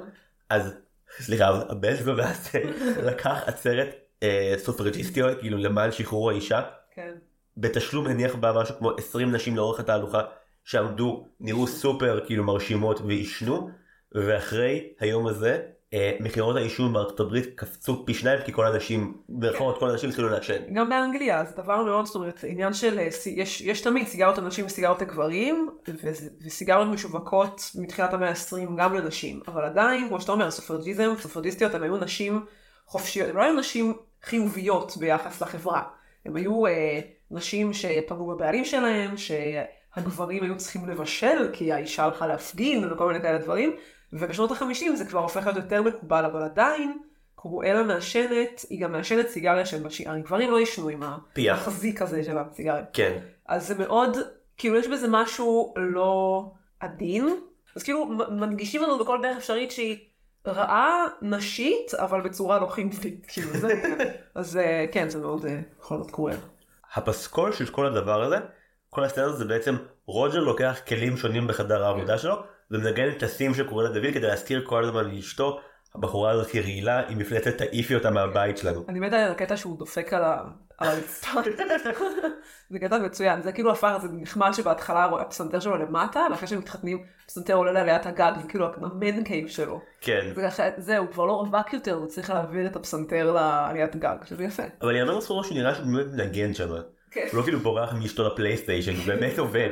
אז סליחה הבן שלו ואז לקח עצרת אה, סופרג'יסטיות כאילו למען שחרור האישה כן. בתשלום הניח בה משהו כמו 20 נשים לאורך התהלוכה שעמדו נראו סופר כאילו מרשימות ועישנו ואחרי היום הזה מכירות העישון בארצות הברית קפצו פי שניים כי כל האנשים במירכאות כל האנשים התחילו לעשן. גם באנגליה זה דבר מאוד, זאת אומרת, עניין של, אה, יש, יש תמיד סיגרות לנשים וסיגרות לגברים, וסיגרות משווקות מתחילת המאה ה-20 גם לנשים, אבל עדיין, כמו שאתה אומר, סופרג'יזם, סופרג'יסטיות, הם היו נשים חופשיות, הם לא היו נשים חיוביות ביחס לחברה, הם היו אה, נשים שפגעו בבעלים שלהם, שהגברים היו צריכים לבשל כי האישה הלכה להפגין וכל מיני כאלה דברים, ובשנות ה-50 זה כבר הופך להיות יותר מקובל, אבל עדיין קרואלה מעשנת, היא גם מעשנת סיגריה של בשיער, גברים לא עישנו עם. החזיק הזה של הסיגריה. כן. אז זה מאוד, כאילו יש בזה משהו לא עדין, אז כאילו מ- מדגישים לנו בכל דרך אפשרית שהיא רעה נשית, אבל בצורה לא חיובית, כאילו זה, אז אה, כן, זה מאוד אה, יכול להיות קרואלה. הפסקול של כל הדבר הזה כל הסצנה הזאת זה בעצם רוג'ר לוקח כלים שונים בחדר העבודה שלו ומנגן את הסים של קורלה דוד כדי להזכיר כל הזמן לאשתו הבחורה הזאת היא רעילה היא מפלצת תעיפי אותה מהבית שלנו. אני מתה על הקטע שהוא דופק על הרצפה. זה קטע מצוין, זה כאילו הפך, זה נחמד שבהתחלה רואה הפסנתר שלו למטה, ואחרי שהם מתחתנים, הפסנתר עולה לעליית הגג, זה כאילו ה man cave שלו. כן. זהו, כבר לא רווק יותר, הוא צריך להעביר את הפסנתר לעליית גג, שזה יפה. אבל יאמר לזכותו שהוא נראה שהוא באמת מנגן שם. כן. הוא לא כאילו בורח מאשתו לפלייסטיישן הוא באמת עובד.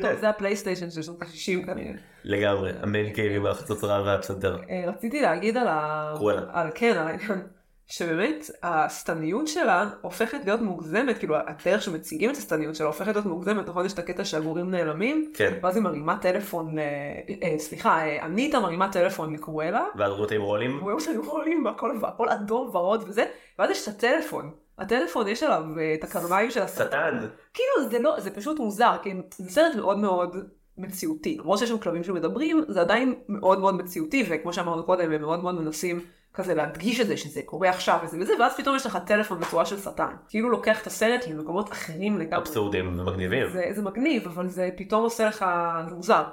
טוב, זה הפלייסטיישן של שנות ה-60 כנראה. לגמרי ה man cave עם החצוצרה והפסנתר. אה, רציתי להגיד על ה... קרואלה. על, כן, על העניין. שבאמת השטניות שלה הופכת להיות מוגזמת, כאילו הדרך שמציגים את השטניות שלה הופכת להיות מוגזמת, נכון? יש את הקטע שהגורים נעלמים, כן. ואז היא מרימה טלפון, אה, אה, סליחה, אה, אניטה מרימה טלפון לקרואלה, ואז רואים רולים. רואים אותם רולים והכל אדום ורוד וזה, ואז יש את הטלפון. הטלפון יש עליו אה, את הקרניים של השטן. שטן. כאילו זה לא, זה פשוט מוזר, כי זה סרט מאוד מאוד מציאותי. למרות שיש שם כלבים שמדברים, זה עדיין מאוד מאוד מציאותי, וכמו שאמרנו קודם, הם מאוד מאוד מנסים כזה להדגיש את זה, שזה קורה עכשיו וזה וזה, ואז פתאום יש לך טלפון בצורה של שטן. כאילו לוקח את הסרט למקומות אחרים לגמרי. אבסורדים ומגניבים. זה, זה מגניב, אבל זה פתאום עושה לך, זה מוזר.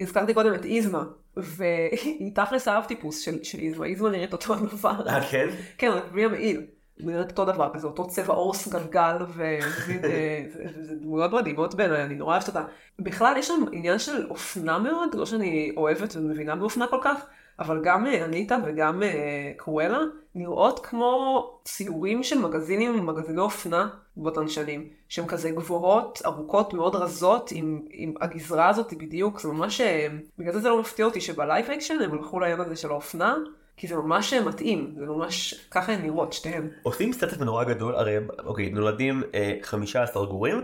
הזכרתי קודם את איזמה, והיא תכלס האב טיפוס של, של איזמה, איזמה נראית אותו דבר. אה כן? כן, רק בלי המעיל. נראית אותו דבר, כזה אותו צבע עור סגלגל, וזה דמויות מדהימות בעיניי, אני נורא אוהבת אותה. בכלל יש שם עניין של אופנה מאוד, לא שאני אוהבת ומבינה באופנה כל כך, אבל גם אה, אניטה וגם אה, קרואלה נראות כמו ציורים של מגזינים, מגזיני אופנה באותן שנים, שהן כזה גבוהות, ארוכות, מאוד רזות, עם, עם הגזרה הזאת בדיוק, זה ממש, אה, בגלל זה זה לא מפתיע אותי שב live action הם הלכו לעניין הזה של האופנה, כי זה ממש מתאים, זה ממש, ככה הן נראות, שתיהן. עושים סטטוס נורא גדול, הרי אוקיי, נולדים אה, 15 גורים,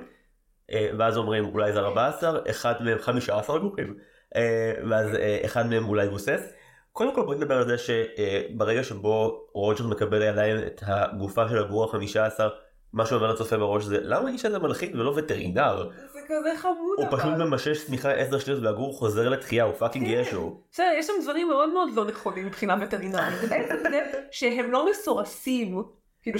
אה, ואז אומרים אולי זה 14, אחד מהם 15 גורים, אה, ואז אה, אחד מהם אולי גוסס. קודם כל בוא נדבר על זה שברגע שבו רוג'ר מקבל לידיים את הגופה של הגור ה-15, מה שעובר לצופה בראש זה למה האיש הזה מלחין ולא וטרינר? זה כזה חמוד הוא פשוט ממשש שמיכה 10 שניות והגור חוזר לתחייה, הוא fucking ישו. בסדר, יש שם דברים מאוד מאוד לא נכונים מבחינה וטרינרית. שהם לא מסורסים, כאילו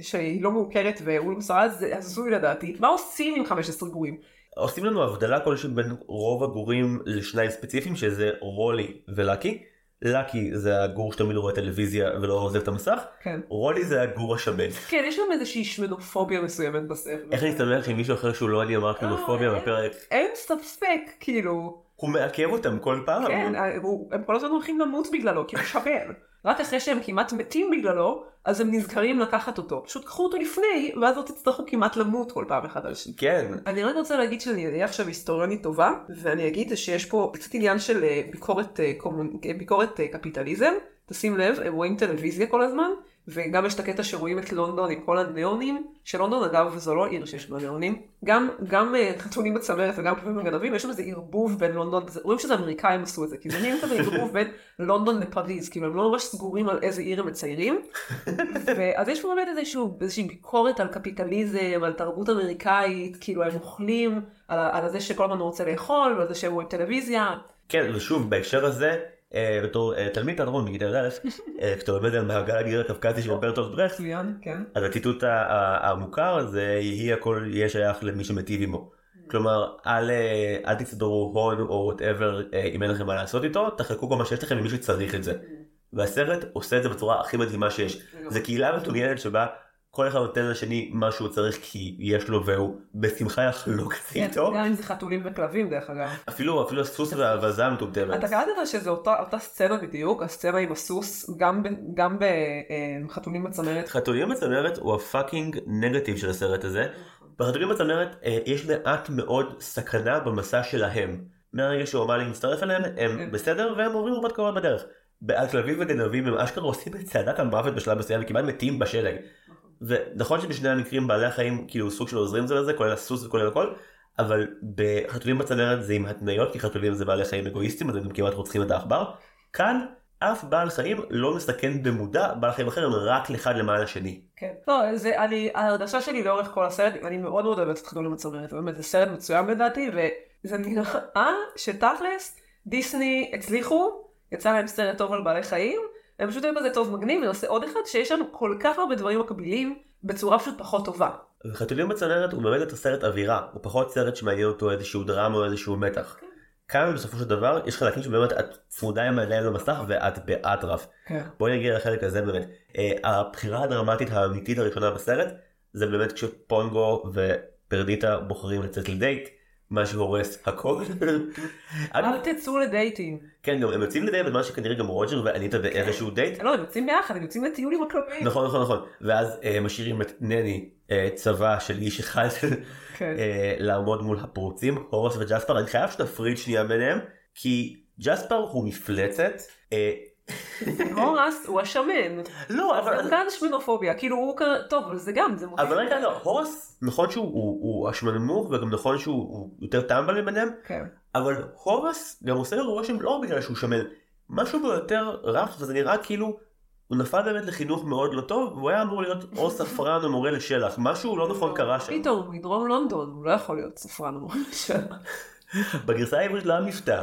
שהיא לא מעוקרת והוא לא מסורס, זה הזוי לדעתי. מה עושים עם 15 גורים? עושים לנו הבדלה כלשהי בין רוב הגורים לשניים ספציפיים שזה רולי ולאקי. לאקי זה הגור שתמיד רואה טלוויזיה ולא עוזב את המסך, כן. רולי זה הגור השמן. כן, יש גם איזושהי שמנופוביה מסוימת בספר. איך שמח עם מישהו אחר שהוא לא אני אמר קינופוביה אה, בפרק, אין ספק, כאילו. הוא מעכב אותם כל פעם. כן, אה, הוא- הם כל הזמן הולכים למות בגללו, כי הוא שמן. רק אחרי שהם כמעט מתים בגללו, אז הם נזכרים לקחת אותו. פשוט קחו אותו לפני, ואז לא תצטרכו כמעט למות כל פעם אחד על השני. כן, אני רק רוצה להגיד שאני אהיה עכשיו היסטוריונית טובה, ואני אגיד שיש פה קצת עניין של אה, ביקורת, אה, ביקורת אה, קפיטליזם. תשים לב, הם רואים טלוויזיה כל הזמן, וגם יש את הקטע שרואים את לונדון עם כל הניאונים, שלונדון אגב זו לא עיר שיש בה ניאונים, גם, גם אה, חתולים בצמרת וגם כלבים וגנבים, יש שם איזה ערבוב בין לונדון, רואים שזה אמריקאים עשו את זה, כי זה נראה כזה ערבוב בין לונדון לפריז, כאילו הם לא ממש סגורים על איזה עיר הם מציירים, ואז יש פה באמת איזשהו, איזושהי ביקורת על קפיטליזם, על תרבות אמריקאית, כאילו הם אוכלים, על, על זה שכל הזמן הוא רוצה לאכול, ועל זה שהם רואים טלוויזיה, כן, ושוב בהקשר הזה, בתור אה, תלמיד תיאטרון מכיתה י"א, אה, כשאתה לומד על מעגל הגיל הקווקזי של ברטולד ברכט, כן. אז הציטוט המוכר זה יהי הכל יהיה שייך למי שמטיב עמו. כלומר, אל, אה, תצברו הון או whatever אם אין לכם מה לעשות איתו, תחלקו כל מה שיש לכם למי שצריך את זה. והסרט עושה את זה בצורה הכי מדהימה שיש. זה קהילה מתוגנת שבה כל אחד נותן לשני מה שהוא צריך כי יש לו והוא בשמחה יחלוק את זה כן, איתו. גם אם זה חתולים וכלבים דרך אגב. אפילו אפילו הסוס והאבזה מטומטמת. אתה קראת שזו אותה, אותה סצנה בדיוק, הסצנה עם הסוס, גם, ב- גם בחתולים בצמרת. חתולים בצמרת הוא הפאקינג נגטיב של הסרט הזה. בחתולים בצמרת אה, יש מעט מאוד סכנה במסע שלהם. מהרגע שאומלי מצטרף אליהם הם כן. בסדר והם עוברים קרוב בדרך. על כלבים וגנבים הם אשכרה עושים את צעדת המוות בשלב מסוים וכמעט מתים בשלג. ונכון שבשני המקרים בעלי החיים כאילו סוג של עוזרים זה לזה כולל הסוס וכולל הכל. אבל בחתולים בצנרת זה עם התניות כי חתולים זה בעלי חיים אגואיסטים אז הם כמעט רוצחים את העכבר. כאן אף בעל חיים לא מסכן במודע בעל חיים אחר רק אחד למען השני. כן. לא, זה, אני, ההרגשה שלי לאורך כל הסרט, אני מאוד מאוד אוהבת את חתולים בצמרת, באמת, זה סרט מצוין לדעתי, וזה נראה שתכלס, דיסני הצליחו, יצא להם סרט טוב על בעלי חיים, הם פשוט היו בזה טוב מגניב, ונושא עוד אחד, שיש לנו כל כך הרבה דברים מקבילים, בצורה פשוט פחות טובה. וחתולים בצנרת הוא באמת יותר סרט אווירה, הוא פחות סרט שמעניין אותו איזשהו דרמה או איזשהו מתח. כאן בסופו של דבר יש חלקים שבאמת את צמודה עם העיניים למסך ואת באטרף. כן. בואי נגיע לחלק הזה באמת. אה, הבחירה הדרמטית האמיתית הראשונה בסרט זה באמת כשפונגו ופרדיטה בוחרים לצאת לדייט, מה שהורס הכל. אל תצאו לדייטים. כן גם הם יוצאים לדייט בזמן שכנראה גם רוג'ר ואניטה באיזשהו דייט. לא, הם יוצאים ביחד, הם יוצאים לטיול עם הכלבים. נכון נכון נכון ואז אה, משאירים את נני אה, צבא של איש אחד כן. אה, לעמוד מול הפרוצים הורוס וג'ספר אני חייב שתפריד שנייה ביניהם כי ג'ספר הוא מפלצת הורס הוא השמן. לא, אז גם אבל... כאן שמנופוביה, כאילו הוא כזה, טוב, אבל זה גם, זה מופיע. אבל רגע, לא, הורס, נכון שהוא הוא- הוא השמנמוך וגם נכון שהוא הוא יותר טמבל מביניהם, כן. אבל הורס גם עושה לו רושם לא בגלל שהוא שמן, משהו בו יותר רך וזה נראה כאילו הוא נפל באמת לחינוך מאוד לא טוב והוא היה אמור להיות או ספרן או מורה לשלח, משהו לא נכון קרה שם. פתאום, מדרום לונדון, הוא לא יכול להיות ספרן או משהו. בגרסה העברית לא היה מבטא.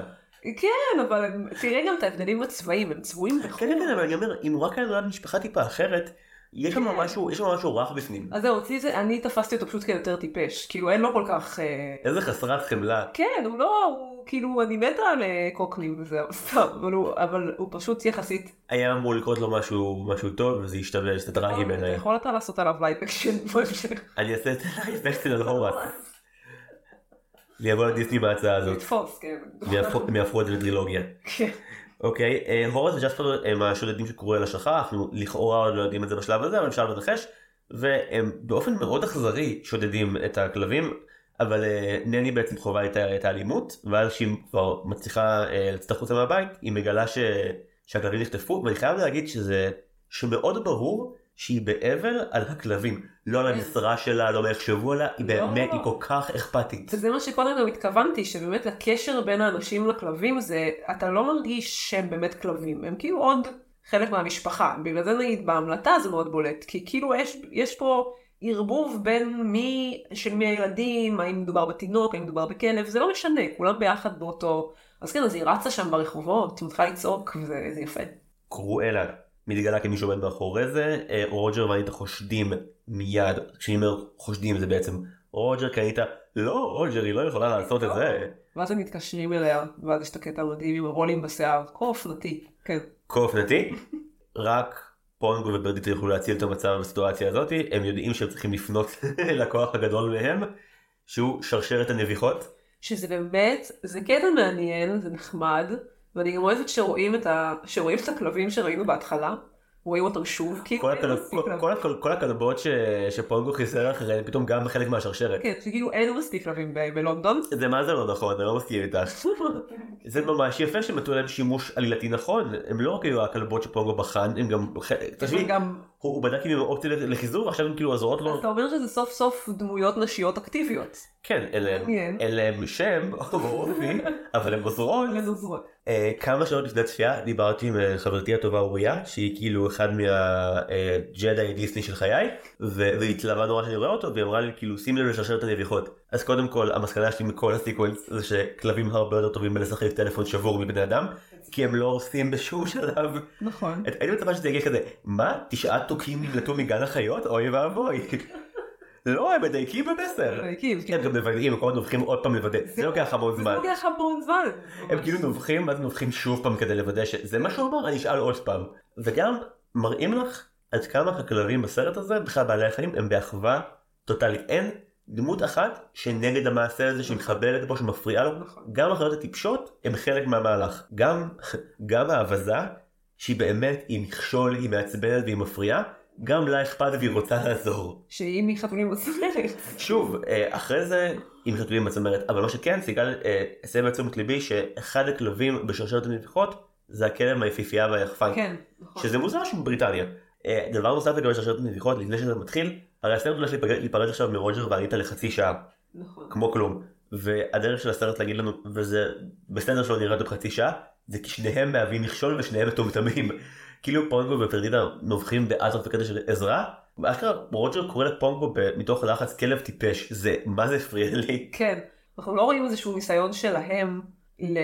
כן, אבל תראה גם את ההבדלים בצבעים, הם צבועים כן, בחור. כן, אבל אני אומר, אם הוא רק היה נולד משפחה טיפה אחרת, יש שם כן. משהו, יש שם משהו רך בפנים. אז זהו, אותי זה, אני תפסתי אותו פשוט כיותר טיפש, כאילו אין לו כל כך... אה, איזה חסרת חמלה. כן, הוא לא, הוא כאילו, אני מתה על אה, קוקנים וזה, סתם, אבל הוא- אבל הוא פשוט יחסית... היה אמור לקרות לו משהו משהו טוב וזה השתבש, זה טרגי בעיניי. יכול אתה לעשות עליו live action בהמשך. אני אעשה את האפקטים על הורס. אני אבוא לדיסני בהצעה הזאת. לתפוס, כן. הם יהפכו- את זה לטרילוגיה. כן. אוקיי, אה, הורס וג'ספר הם השודדים שקוראל השלכה, אנחנו לכאורה עוד לא יודעים את זה בשלב הזה, אבל אפשר לנחש, והם באופן מאוד אכזרי שודדים את הכלבים, אבל אה, נני בעצם חווה את האלימות, ואז כשהיא כבר מצליחה אה, לצאת החוצה מהבית, היא מגלה ש... שהכלבים נחטפו, ואני חייב להגיד שזה, שמאוד ברור שהיא באבל על הכלבים, לא על המשרה שלה, לא מה יחשבו עליה, היא באמת, לא. היא כל כך אכפתית. וזה מה שקודם גם התכוונתי, שבאמת הקשר בין האנשים לכלבים זה, אתה לא מרגיש שהם באמת כלבים, הם כאילו עוד חלק מהמשפחה. בגלל זה נגיד בהמלטה זה מאוד בולט, כי כאילו יש, יש פה ערבוב בין מי, של מי הילדים, האם מדובר בתינוק, האם מדובר בכלב, זה לא משנה, כולם ביחד באותו... אז כן, אז היא רצה שם ברחובות, היא מתחילה לצעוק, וזה זה יפה. קרואלה מתגלה כמי שעומד מאחורי זה, אה, רוג'ר ואניטה חושדים מיד, כשאני אומר חושדים זה בעצם רוג'ר כי אניטה לא רוג'ר היא לא יכולה לעשות את זה, ואז הם מתקשרים אליה, ואז יש את הקטע המדהים עם הרולים בשיער, כה אופנתי, כן. כה אופנתי, רק פונגו וברדיטה יוכלו להציל את המצב בסיטואציה הזאת, הם יודעים שהם צריכים לפנות לכוח הגדול מהם, שהוא שרשרת הנביחות, שזה באמת, זה קטע מעניין, זה נחמד, ואני גם אוהבת שרואים את, ה... שרואים את הכלבים שראינו בהתחלה, רואים אותם שוב, כאילו כל, הכל... כל. כל, כל, כל הכלבות ש... שפונגו חיסר אחריהן פתאום גם חלק מהשרשרת. כן, שכאילו אין מספיק כלבים ב- בלונדון. זה מה זה לא נכון, אני לא מסכים איתך. זה ממש יפה שהם נתנו להם שימוש עלילתי נכון, הם לא רק היו הכלבות שפונגו בחן, הם גם, תחשבי, גם, הוא הוא בדק אם הם אופציה לחיזור ועכשיו הם כאילו עוזרות לו, אתה אומר שזה סוף סוף דמויות נשיות אקטיביות. כן, אין להם, שם אבל. הן עוזרות. אה, כמה שעות לפני צפייה דיברתי עם אה, חברתי הטובה אוריה, שהיא כאילו אחד מהג'די דיסני של חיי, ו- והיא התלהבה נורא שאני רואה אותו, והיא אמרה לי כאילו שים לב לשרשרת הנביחות. אז קודם כל המסקנה שלי מכל הסיקוונס זה שכלבים הרבה יותר טובים בלשחק טלפון שבור מבני אדם, כי הם לא עושים בשום שלב. נכון. הייתי מצפה שזה יגיע כזה, מה תשעה תוכים נמלטו מגן החיות? אוי ואבוי. לא, הם מדייקים במסר. כאילו, כן, גם מוודאים, הם כל הזמן נובחים עוד פעם לוודא, זה לוקח המון זה זמן. לוקח המון זמן. הם כאילו נובחים ואז נובחים שוב פעם כדי לוודא שזה מה שהוא אמר אני אשאל עוד פעם וגם מראים לך עד כמה הכלבים בסרט הזה בכלל בעלי החיים הם באחווה טוטאלית אין דמות אחת שנגד המעשה הזה שמתחבלת בו שמפריעה לו נכון. גם החיות הטיפשות הם חלק מהמהלך גם גם האבזה שהיא באמת היא מכשול היא מעצבנת והיא מפריעה גם לה אכפת והיא רוצה לעזור. שאם היא חתולים בצמרת. שוב, אה, אחרי זה, אם חתולים בצמרת, אבל מה שכן, סיגל אה, הסב את תשומת ליבי שאחד הכלבים בשרשרת הנביחות זה הכלב מהיפיפייה והיחפן, כן. נכון. שזה מוזר שהוא בבריטניה. אה, דבר נוסף לגבי שרשרת הנביחות, לפני שזה מתחיל, הרי הסרט הולך להיפרד עכשיו מרוג'ר ואניטה לחצי שעה, נכון. כמו כלום. והדרך של הסרט להגיד לנו, וזה בסדר שלא נראה אותו בחצי שעה, זה כי שניהם מהווים מכשול ושניהם מטומטמים. כאילו פונגו ופרדידה נובחים באטרף בקטע של עזרה, ואשכרה רוג'ר קורא לפונגו מתוך לחץ כלב טיפש, זה מה זה הפריע לי. כן. אנחנו לא רואים איזשהו ניסיון שלהם ל-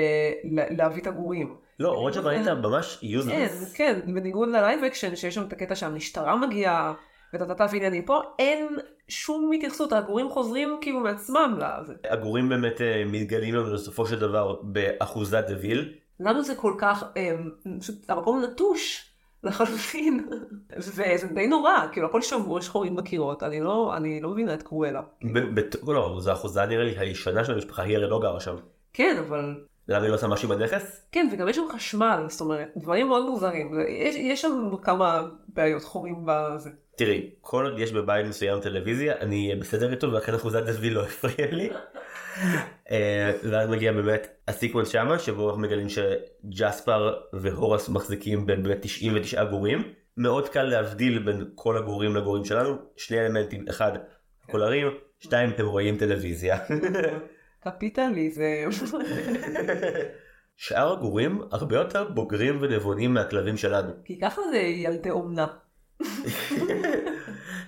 ל- להביא את הגורים. לא, רוג'ר ואניטה ממש כן, useless. כן, בניגוד ל live action שיש שם את הקטע שהמשטרה מגיעה וטטטה ועניינים פה, אין שום התייחסות, הגורים חוזרים כאילו מעצמם לזה. הגורים באמת אה, מתגלים לנו בסופו של דבר באחוזת דוויל. לנו זה כל כך, אה, פשוט המקום נטוש לחלוטין, וזה די נורא, כאילו הכל שבור, יש חורים בקירות, אני לא, אני לא מבינה את קרואלה. לא, זו האחוזה נראה לי הישנה של המשפחה, היא הרי לא גרה שם. כן, אבל, למה היא לא עושה משהו בנכס? כן, וגם יש שם חשמל, זאת אומרת, דברים מאוד מוזרים, יש, יש שם כמה בעיות חורים בזה. תראי, כל עוד יש בבית מסוים טלוויזיה, אני אהיה בסדר איתו, ולכן אחוזת דביל לא הפריע לי. אה, ואז מגיע באמת הסיקוונס שמה שבו אנחנו מגלים שג'ספר והורס מחזיקים בין באמת 99 גורים. מאוד קל להבדיל בין כל הגורים לגורים שלנו שני אלמנטים אחד קולרים שתיים הם רואים טלוויזיה. קפיטליזם. שאר הגורים הרבה יותר בוגרים ונבונים מהכלבים שלנו. כי ככה זה ילדי אומנה.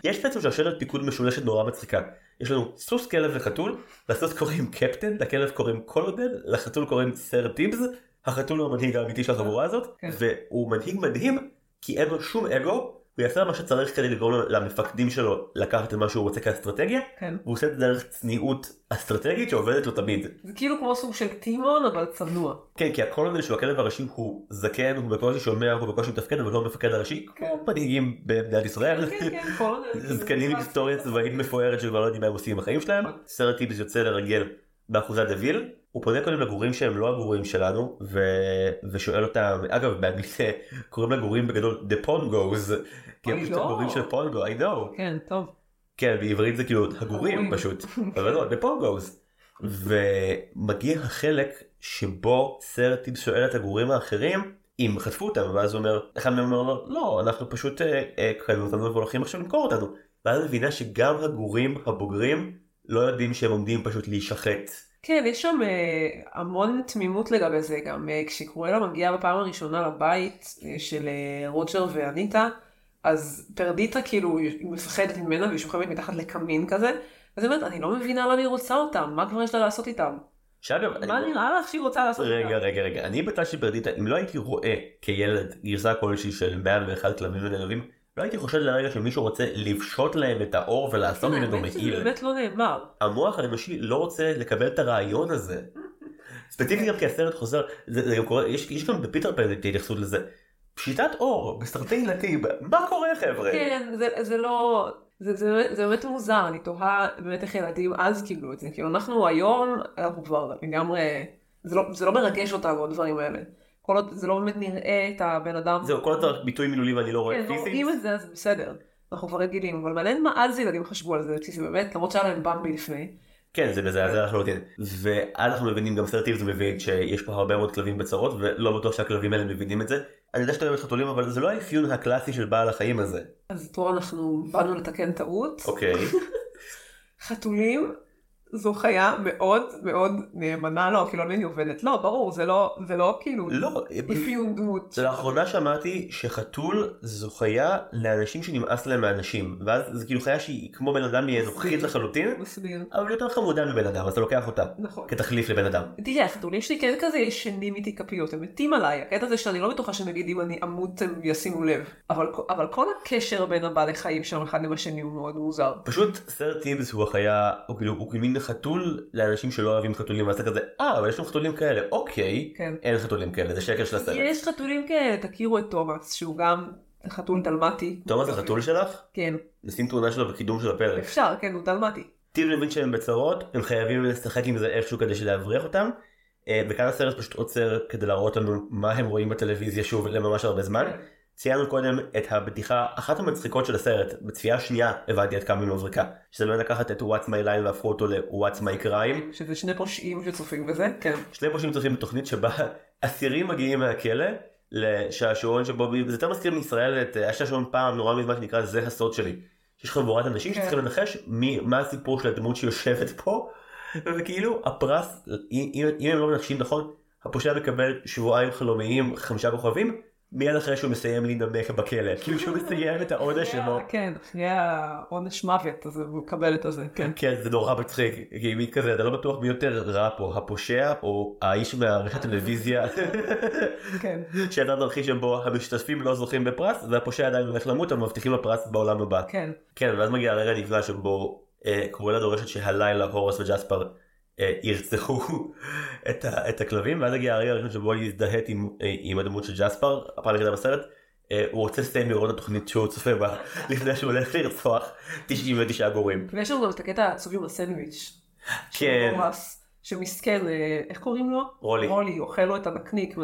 יש בעצם שרשרת פיקוד משולשת נורא מצחיקה. יש לנו סוס כלב וחתול, לסוס קוראים קפטן, לכלב קוראים קולודד, לחתול קוראים סר טיבס, החתול הוא המנהיג האמיתי של החבורה הזאת, כן. והוא מנהיג מדהים כי אין לו שום אגו, הוא יעשה מה שצריך כדי לגרום למפקדים שלו לקחת את מה שהוא רוצה כאסטרטגיה, כן. והוא עושה את זה דרך צניעות אסטרטגית שעובדת לו תמיד. זה כאילו כמו סוג של טימון אבל צנוע. כן, כי הקולונל שהוא הכלב הראשי הוא זקן, הוא בקושי שומע, הוא בקושי מתפקד, אבל לא המפקד הראשי, כמו מנהיגים במדינת ישראל. כן כן קולונל. זקנים עם היסטוריה צבאית מפוארת שכבר לא יודעים מה הם עושים בחיים שלהם. סרג'נט טיבס יוצא לרגל באחוזת דוויל, הוא פונה קודם לגורים שהם לא הגורים שלנו, ו... ושואל אותם, אגב באנגלית קוראים לגורים בגדול The Pongos, כי הם פשוט לא. הגורים של פונגו, I know. כן טוב. כן, בעברית זה כאילו הגורים. פשוט, אבל לא, The Pongos. ומגיע החלק שבו סרט טיפס שואל את הגורים האחרים אם חטפו אותם, ואז הוא אומר, אחד מהם אומר לו, לא, אנחנו פשוט אה, אה, קנו אותנו והולכים עכשיו למכור אותנו. ואז מבינה שגם הגורים הבוגרים לא יודעים שהם עומדים פשוט להישחט. כן, יש שם אה, המון תמימות לגבי זה, גם אה, כשקרואלה מגיעה בפעם הראשונה לבית אה, של אה, רוג'ר ואניטה, אז פרדיטה כאילו היא מפחדת ממנה והיא שוכבת מתחת לקמין כזה, אז היא אומרת, אני לא מבינה למה היא רוצה אותם, מה כבר יש לה לעשות איתם? שאגב, אני- מה נראה לך שהיא רוצה לעשות רגע איתם? רגע רגע אני בצד של פרדיטה אם לא הייתי רואה כילד גרסה כלשהי של 101 כלבים ונלבים לא הייתי חושב לרגע שמישהו רוצה לפשוט להם את האור ולעשות ממנו האמת שזה מעיל. באמת לא נאמר. המוח האנושי לא רוצה לקבל את הרעיון הזה. ספציפית גם כי הסרט חוזר, זה, זה גם קורה, יש, יש גם בפיטר פן את ההתייחסות לזה. פשיטת אור בסרטי ילדים, מה קורה חבר'ה? כן, זה, זה לא... זה, זה, זה באמת מוזר, אני תוהה באמת איך ילדים אז קיבלו את זה. כאילו אנחנו היום, אנחנו כבר לגמרי... זה לא, זה לא מרגש אותנו הדברים האלה. כל עוד זה לא באמת נראה את הבן אדם. זהו, כל הזמן ביטוי מילולי ואני לא רואה כן, לא פיזית. רואים את זה אז בסדר. אנחנו כבר רגילים, אבל מעניין מה אז ילדים חשבו על זה, כי זה באמת, למרות שהיה להם במבי לפני. כן, זה מזעזע לחלוטין. ואז אנחנו מבינים, גם סרט טיבס מבין שיש פה הרבה מאוד כלבים בצרות, ולא בטוח שהכלבים האלה מבינים את זה. אני יודע שאתה אוהב חתולים, אבל זה לא האפיון הקלאסי של בעל החיים הזה. אז פה אנחנו באנו לתקן טעות. אוקיי. חתולים זו חיה מאוד מאוד נאמנה לו, כאילו על מי היא עובדת. לא, ברור, זה לא, זה לא כאילו לא, אפיון דמות. לאחרונה שמעתי שחתול זו חיה לאנשים שנמאס להם מאנשים. ואז זה כאילו חיה שהיא כמו בן אדם, היא אנוכית לחלוטין, מסביר. אבל יותר חמודה מבן אדם, אז אתה לוקח אותה. נכון. כתחליף לבן אדם. תראה, החתולים שלי כן כזה ישנים איתי כפיות, הם מתים עליי, הקטע זה שאני לא בטוחה שנגיד אם אני אמות הם ישימו לב. אבל, אבל כל הקשר בין הבעלי חיים שלנו אחד עם השני הוא מאוד מוזר. פשוט סרט טיבס הוא החיה, הוא כאילו, הוא כאילו מין חתול לאנשים שלא אוהבים חתולים, אתה כזה, אה, אבל יש לנו חתולים כאלה, אוקיי, כן. אין חתולים כאלה, זה שקר של הסרט. יש חתולים כאלה, תכירו את תומאס, שהוא גם חתול דלמטי. תומאס זה חתול שלך? כן, נשים תמונה שלו בקידום של הפרק. אפשר, כן, הוא דלמטי. טיב מבין שהם בצרות, הם חייבים לשחק עם זה איכשהו כדי להבריח אותם. אה, וכאן הסרט פשוט עוצר כדי להראות לנו מה הם רואים בטלוויזיה שוב לממש הרבה זמן. ציינו קודם את הבדיחה אחת המצחיקות של הסרט, בצפייה שנייה הבנתי עד כמה היא מבריקה. שזה באמת לקחת את What's My Line והפכו אותו ל-What's My Crime. שזה שני פושעים שצופים בזה, כן. שני פושעים צופים בתוכנית שבה אסירים מגיעים מהכלא לשעשועון שבו זה יותר מזכיר מישראל את היה שעשועון פעם נורא מזמן שנקרא זה הסוד שלי. יש חבורת אנשים כן. שצריכים לנחש מי מה הסיפור של הדמות שיושבת פה וכאילו הפרס אם, אם הם לא מנחשים נכון הפושע מקבל שבועיים חלומיים חמישה כוכבים מיד אחרי שהוא מסיים להינמק בכלא כאילו שהוא מסיים את העונש שלו. כן, אחרי העונש מוות, אז הוא מקבל את הזה, כן. כן זה נורא מצחיק כי מי כזה אתה לא בטוח מי יותר רע פה הפושע או האיש מהערכת טלוויזיה כן. שידע תרחיש שבו המשתתפים לא זוכים בפרס והפושע עדיין הולך למות אבל מבטיחים לו פרס בעולם הבא. כן. כן ואז מגיע הרגע הנפלא שבו קרואלה דורשת שהלילה הורס וג'ספר ירצחו את, ה, את הכלבים ואז הגיע הרגע הראשון שבו היא הזדהית עם, אה, עם הדמות של ג'ספר הפעם היחידה בסרט. אה, הוא רוצה לסיים לראות את התוכנית שהוא צופה בה לפני שהוא הולך לרצוח 99 גורים. ויש לנו גם את הקטע העצוב עם הסנדוויץ'. כן. שמסכן, אה, איך קוראים לו? רולי. רולי, אוכל לו את הנקניק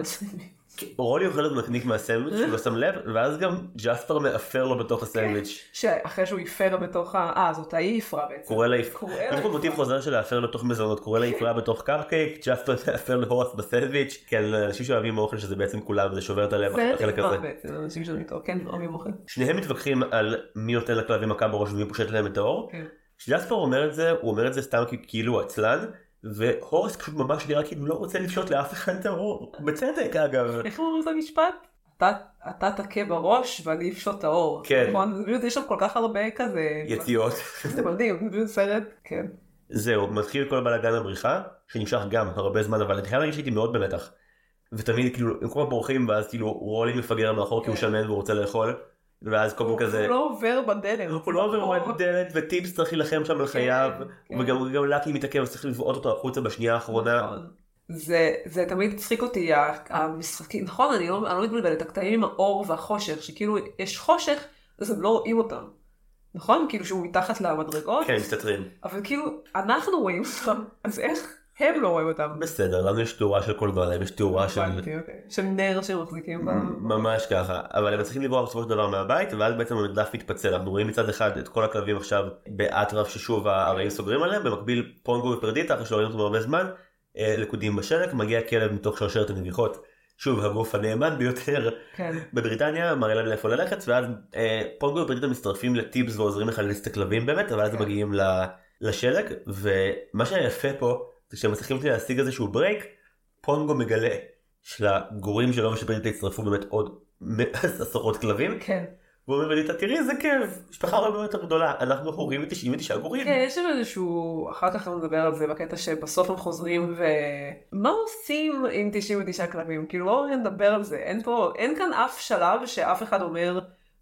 מהסנדוויץ'. רולי אוכלת נקניק מהסנדוויץ', הוא לא שם לב, ואז גם ג'ספר מאפר לו בתוך הסנדוויץ'. שאחרי שהוא הפר בתוך ה... אה, זאת ההיא הפרה בעצם. קורא לה, קורא יש פה מוטיב. חוזר של להפר לתוך מזונות, קורא לה יפרה בתוך קרקייק, ג'ספר מאפר להורס בסנדוויץ', כן, אנשים שאוהבים אוכל שזה בעצם כולם, זה שובר את הלב החלק נגמר הזה. בעצם, אנשים איתו, כן, אוכל. שניהם מתווכחים על מי נותן לכלבים מכה בראש ומי פושט להם את האור. כן. כשג'ספר אומר את זה, הוא אומר את זה סתם כאילו עצלן, והורס פשוט ממש נראה כאילו לא רוצה לפשוט לאף אחד את האור, בצדק אגב. איך אומרים את המשפט? אתה- תכה בראש ואני אפשוט את האור. כן. נכון? יש שם כל כך הרבה כזה... יציאות. זה מדהים, זה סרט, כן. זהו, מתחיל כל בלאגן הבריחה, שנמשך גם הרבה זמן, אבל אני חייב להגיד שהייתי מאוד במתח. ותמיד כאילו, הם כל הזמן בורחים, ואז כאילו רולי מפגר מאחור כי הוא כן. שמן והוא רוצה לאכול, ואז פעם כזה, הוא לא עובר בדלת. הוא לא עובר בדלת, וטיפס צריך להילחם שם על חייו, כן. וגם גם לקי מתעכב, אז צריך לבעוט אותו החוצה בשנייה האחרונה. נכון. זה, זה תמיד הצחיק אותי, המשחקים, נכון, אני לא, אני לא מתבלבלת, הקטעים עם האור והחושך, שכאילו יש חושך, אז הם לא רואים אותם. נכון? כאילו שהוא מתחת למדרגות, כן, מסתתרים. אבל כאילו, אנחנו רואים אותם, אז איך הם לא רואים אותם? בסדר, לנו יש תאורה של קולנוע, להם יש תאורה של... הבנתי, אוקיי. של נר שמחזיקים ב... ממש ככה, אבל הם צריכים לברוח בסופו של דבר מהבית, ואז בעצם המרדף מתפצל. אנחנו רואים מצד אחד את כל הכלבים עכשיו באטרף ששוב הרעים סוגרים עליהם, במקביל פונגו ופרדיטה, אחרי שלא רואים אותם הרבה זמן, אה, לכודים בשלג, מגיע כלב מתוך שרשרת הנביחות, שוב הגוף הנאמן ביותר כן. בבריטניה, מראה להם לאיפה ללכת, ואז אה, פונגו ופרדיטה מצטרפים לטיבס ועוזרים לך להכניס את הכלבים באמת, אבל אז כן. מגיעים לשלג, ומה שהיה יפה פה, זה שהם מצליחים להשיג איזשהו break, פונגו מגלה שלגורים שלו ושל פרדיטה הצטרפו באמת עוד עשרות כלבים, כן. והוא אומר לפרדיטה תראי איזה כיף, משפחה הרבה יותר גדולה, אנחנו הורים ל-99 גורים. כן, יש שם איזשהו, אחר כך אנחנו נדבר על זה בקטע שבסוף הם חוזרים ו... מה עושים עם 99 כלבים? כאילו בואו נדבר על זה, אין פה, אין כאן אף שלב שאף אחד אומר,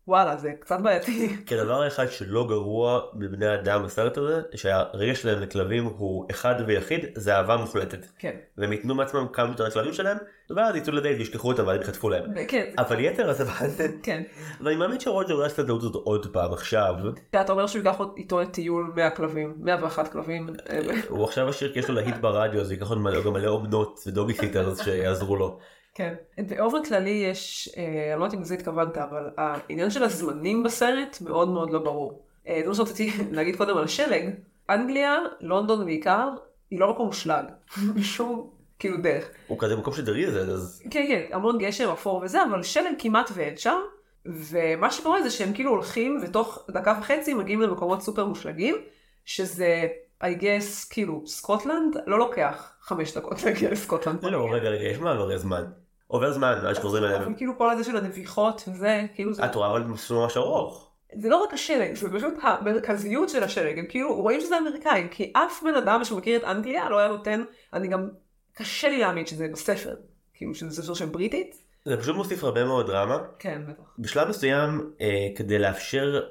וואלה, זה קצת בעייתי. כי הדבר האחד שלא גרוע בבני אדם בסרט הזה, שהרגש שלהם לכלבים הוא אחד ויחיד, זה אהבה מוחלטת. כן, והם ייתנו מעצמם כמה שיותר לכלבים שלהם, ואז יצאו לדייט וישכחו אותם ואז יחטפו להם. כן, אבל יתר אז הבנתם, כן. ואני מאמין שרוג'ר יעשה את הטעות הזאת עוד פעם עכשיו. אתה אומר שהוא ייקח איתו לטיול 100 כלבים, 101 כלבים. אה, הוא עכשיו השיר כי יש לו להיט ברדיו אז ייקח עוד גם מלא אומנות ודוגי סיטרס שיעזרו לו. כן. באופן כללי יש, אה, אני לא יודעת אם לזה התכוונת, אבל העניין של הזמנים בסרט מאוד מאוד לא ברור. אה, זה מה שרציתי להגיד קודם על השלג. אנגליה, לונדון בעיקר, היא לא מקום מושלג. בשום, כאילו דרך. הוא כזה מקום שדרי זה אז כן, כן, המון גשם, אפור וזה, אבל שלג כמעט ואין שם. ומה שקורה זה שהם כאילו הולכים ותוך דקה וחצי מגיעים למקומות סופר מושלגים, שזה, I guess, כאילו, סקוטלנד לא לוקח חמש דקות להגיע לסקוטלנד. לא רגע רגע יש מעברי זמן. עובר זמן עד שחוזרים אבל אליהם. כאילו כל הזה של הנביחות וזה, כאילו זה, את רואה אבל מסלול ממש ארוך. זה לא רק השלג, זה פשוט המרכזיות של השלג, הם כאילו רואים שזה אמריקאים, כי אף בן אדם שמכיר את אנגליה לא היה נותן, אני גם, קשה לי להאמין שזה בספר, כאילו שזה ספר של בריטית, זה פשוט מוסיף הרבה מאוד דרמה. כן בטח. בשלב מסוים אה, כדי לאפשר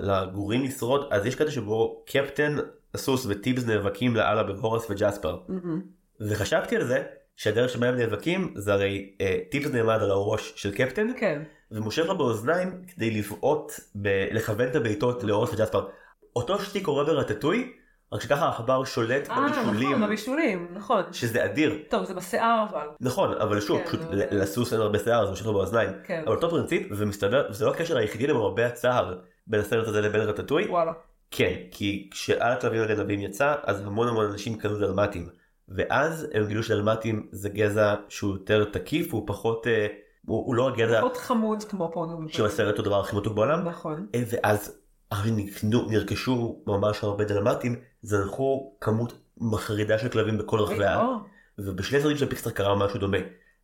לגורים לשרוד אז יש קטע שבו קפטן הסוס וטיבס נאבקים לאללה בהורס וג'ספר. מהמם. וחשבתי על זה שהדרך שבה הם נאבקים זה הרי אה, טיפס נעמד על הראש של קפטן כן, ומושך לו באוזניים כדי לבעוט, ב- לכוון את הבעיטות להורס וג'ספר. אותו שטיק קורה ברטטוי רק שככה העכבר שולט אה בבישולים נכון, בבישולים, נכון. שזה אדיר. טוב זה בשיער אבל, נכון אבל שוב כן, פשוט ל- לסוס אין הרבה שיער אז מושך לו באוזניים. כן, אבל אותו פרינציפ ומסתבר וזה לא הקשר היחידי למרבה הצער בין הסרט הזה לבין רטטוי. וואלה, כן, כי כשעל הכלבים הגנבים יצא, אז המון המון אנשים קנו דלמטים. ואז הם גילו שדלמטים זה גזע שהוא יותר תקיף, הוא פחות, אה, הוא, הוא לא הגזע פחות חמוד כמו פה, נו, שבסרט הוא הדבר הכי מתוק בעולם. נכון, אה, ואז שנקנו, נרכשו ממש הרבה דלמטים, זנחו כמות מחרידה של כלבים בכל רחבי הארץ. או, ובשני סרטים של פיקסאר קרה משהו דומה.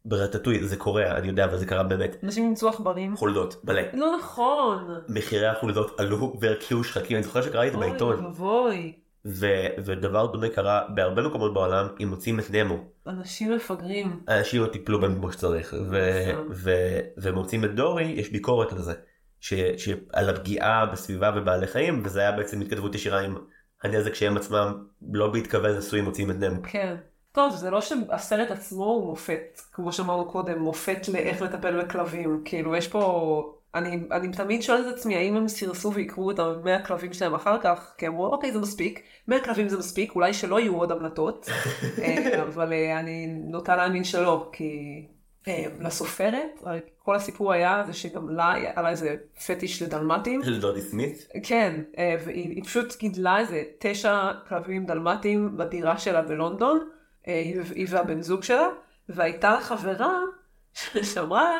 ברטטוי זה קורה, אני יודע, אבל זה קרה באמת. אנשים ימצאו עכברים, חולדות, מלא. לא נכון, מחירי החולדות עלו והרקיעו שחקים, אני זוכר שקראתי את זה בעיתון. אוי ואבוי, ו- ודבר דומה קרה בהרבה מקומות בעולם אם מוצאים את נמו. אנשים מפגרים, אנשים לא טיפלו בהם כמו שצריך ו- נכון. ו- ומוצאים את דורי יש ביקורת על זה. ש- ש- על הפגיעה בסביבה ובעלי חיים וזה היה בעצם התכתבות ישירה עם הנזק שהם עצמם לא בהתכוון עשו אם מוצאים את נמו. כן. טוב, זה לא שהסרט עצמו הוא מופת, כמו שאמרנו קודם, מופת לאיך לטפל בכלבים. כאילו, יש פה... אני, אני תמיד שואלת את עצמי, האם הם סירסו ויקראו את המאה כלבים שלהם אחר כך, כי אמרו, אוקיי, זה מספיק, מאה כלבים זה מספיק, אולי שלא יהיו עוד המלטות, אה, אבל אה, אני נוטה להאמין שלא, כי אה, לסופרת, כל הסיפור היה זה שגם לה היה לה איזה פטיש לדלמטים. של דודי סמית? כן, והיא היא פשוט גידלה איזה תשע כלבים דלמטים בדירה שלה בלונדון, היא והבן זוג שלה, והייתה לה חברה שאמרה,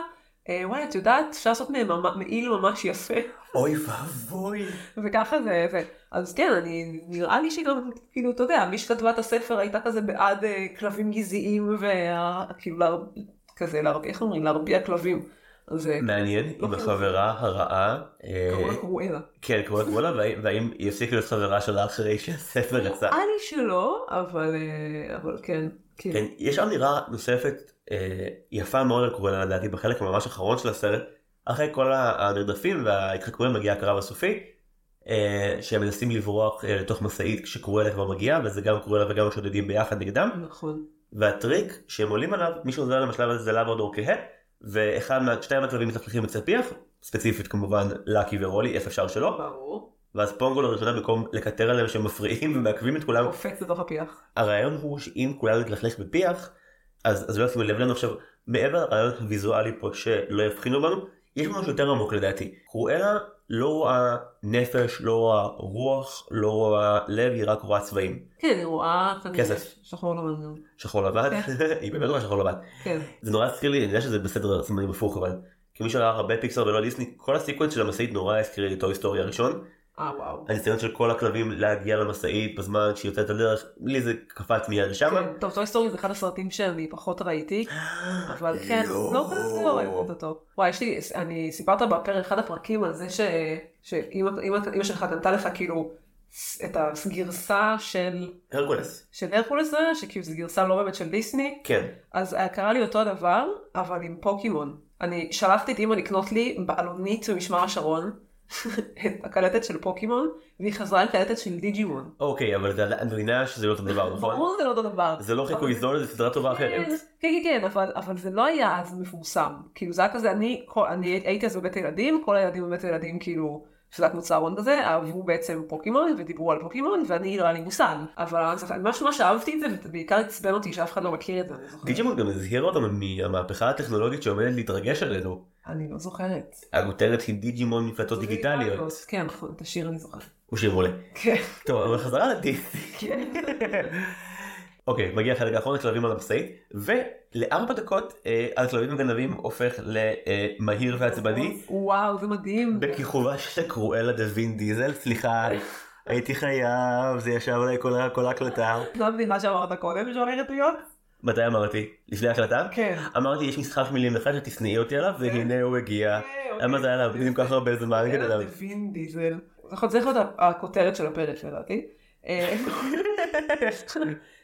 וואי, את יודעת, אפשר לעשות מהם מעיל ממש יפה. אוי ואבוי. וככה זה, זה. אז כן, אני, נראה לי שגם, כאילו, אתה יודע, מי שכתבה את הספר הייתה כזה בעד אה, כלבים גזעיים, וכאילו, להר... כזה, להר... איך אומרים? להרביע כלבים. אז אה, מעניין אם החברה הרעה, אה, קראו לה קרואלה. כן, קוראת וואלה, והאם- והאם היא הפסיקה להיות חברה שלה אחרי שהספר יצא. נראה לי שלא, אבל, אה, אבל כן. כן. כן, יש אמירה נוספת אה, יפה מאוד על קורלה לדעתי בחלק ממש האחרון של הסרט, אחרי כל הנרדפים וההתחכמויות מגיע הקרב הסופי, אה, שהם מנסים לברוח אה, לתוך משאית כשקורלה כבר מגיעה, וזה גם קורלה וגם השודדים ביחד נגדם, נכון. והטריק שהם עולים עליו, מי שעוזר להם בשלב הזה זה לברדור כהה, ואחד מה... שתיים מהכלבים מתחככים אצל פיח, ספציפית כמובן לקי ורולי, איך אפשר שלא, ברור. ואז פונגו לראשונה במקום לקטר עליהם שהם מפריעים ומעכבים את כולם, קופץ לתוך הפיח. הרעיון הוא שאם כולם נתלכלך בפיח, אז, אז לא ישימו לב לנו עכשיו, מעבר לרעיון הוויזואלי פה שלא יבחינו בנו, יש משהו יותר עמוק לדעתי. קרואלה לא רואה נפש, לא רואה רוח, לא רואה לב, היא רק רואה צבעים. כן, אני רואה כסף. שחור לבן גם. שחור לבן, היא באמת רואה שחור לבן. כן. זה נורא הזכיר לי, אני יודע שזה בסדר סימנים הפוך אבל, כמי שראה הרבה פיקסר ולא דיסני, כל ה sequence של המשאית נורא הזכיר לי Toy Story הראשון. אה, וואו. הניסיון של כל הכלבים להגיע למשאית בזמן שהיא יוצאת לדרך, לי זה קפץ מיד לשם. כן, טוב, טוי סטורי זה אחד הסרטים שאני פחות ראיתי, אבל כן, לא. כזה לא אוהבת אותו. וואי, יש לי, אני סיפרת בפרק, אחד הפרקים על זה ש- שאמא אמא- אמא שלך קנתה לך כאילו את הגרסה של הרקולס. של הרקולס, הזה, שכאילו זו גרסה לא באמת של דיסני, כן. אז קרה לי אותו הדבר, אבל עם פוקימון. אני שלחתי את אמא לקנות לי בעלונית במשמר השרון, את הקלטת של פוקימון, והיא חזרה עם קלטת של דיג'ימון. אוקיי, אבל זה- מבינה שזה לא אותו דבר, נכון? ברור זה לא אותו דבר. זה לא חיקוי זול, זה סדרה טובה אחרת. כן, כן, כן, אבל, אבל זה לא היה אז מפורסם. כאילו זה היה כזה, אני, הייתי אז בבית ילדים, כל הילדים בבית ילדים כאילו, שזה היה כמו צהרון כזה, אהבו בעצם פוקימון ודיברו על פוקימון, ואני לא היה לי מושג. אבל אני ממש ממש אהבתי את זה, ובעיקר עצבן אותי שאף אחד לא מכיר את זה. דיג'ימון גם הזהיר אותנו מהמהפכה הטכנולוגית שעומדת להתרגש עלינו. אני לא זוכרת. הכותרת היא דיג'ימון מפלטות דיגיטליות. כן, נכון, את השיר אני זוכרת. הוא שיר מעולה. כן. טוב, אבל חזרה לדיסני. כן. אוקיי, מגיע החלק האחרון הכלבים על המשאית, ולארבע דקות אה, הכלבים וגנבים הופך למהיר ועצבני, וואו, זה מדהים. בכיכובה של קרואלה דה וין דיזל, סליחה, הייתי חייב, זה ישב עליי כל כל ההקלטה. זו הבדיחה שאמרת קודם שהולכת להיות? מתי אמרתי? לפני ההקלטה? כן. אמרתי יש משחק מילים אחד שתשנאי אותי עליו והנה הוא הגיע. אוקיי. למה זה היה להבדיל עם כל כך הרבה זמן כדי להבין? וין דיזל. נכון, צריך להיות הכותרת של הפרק לדעתי.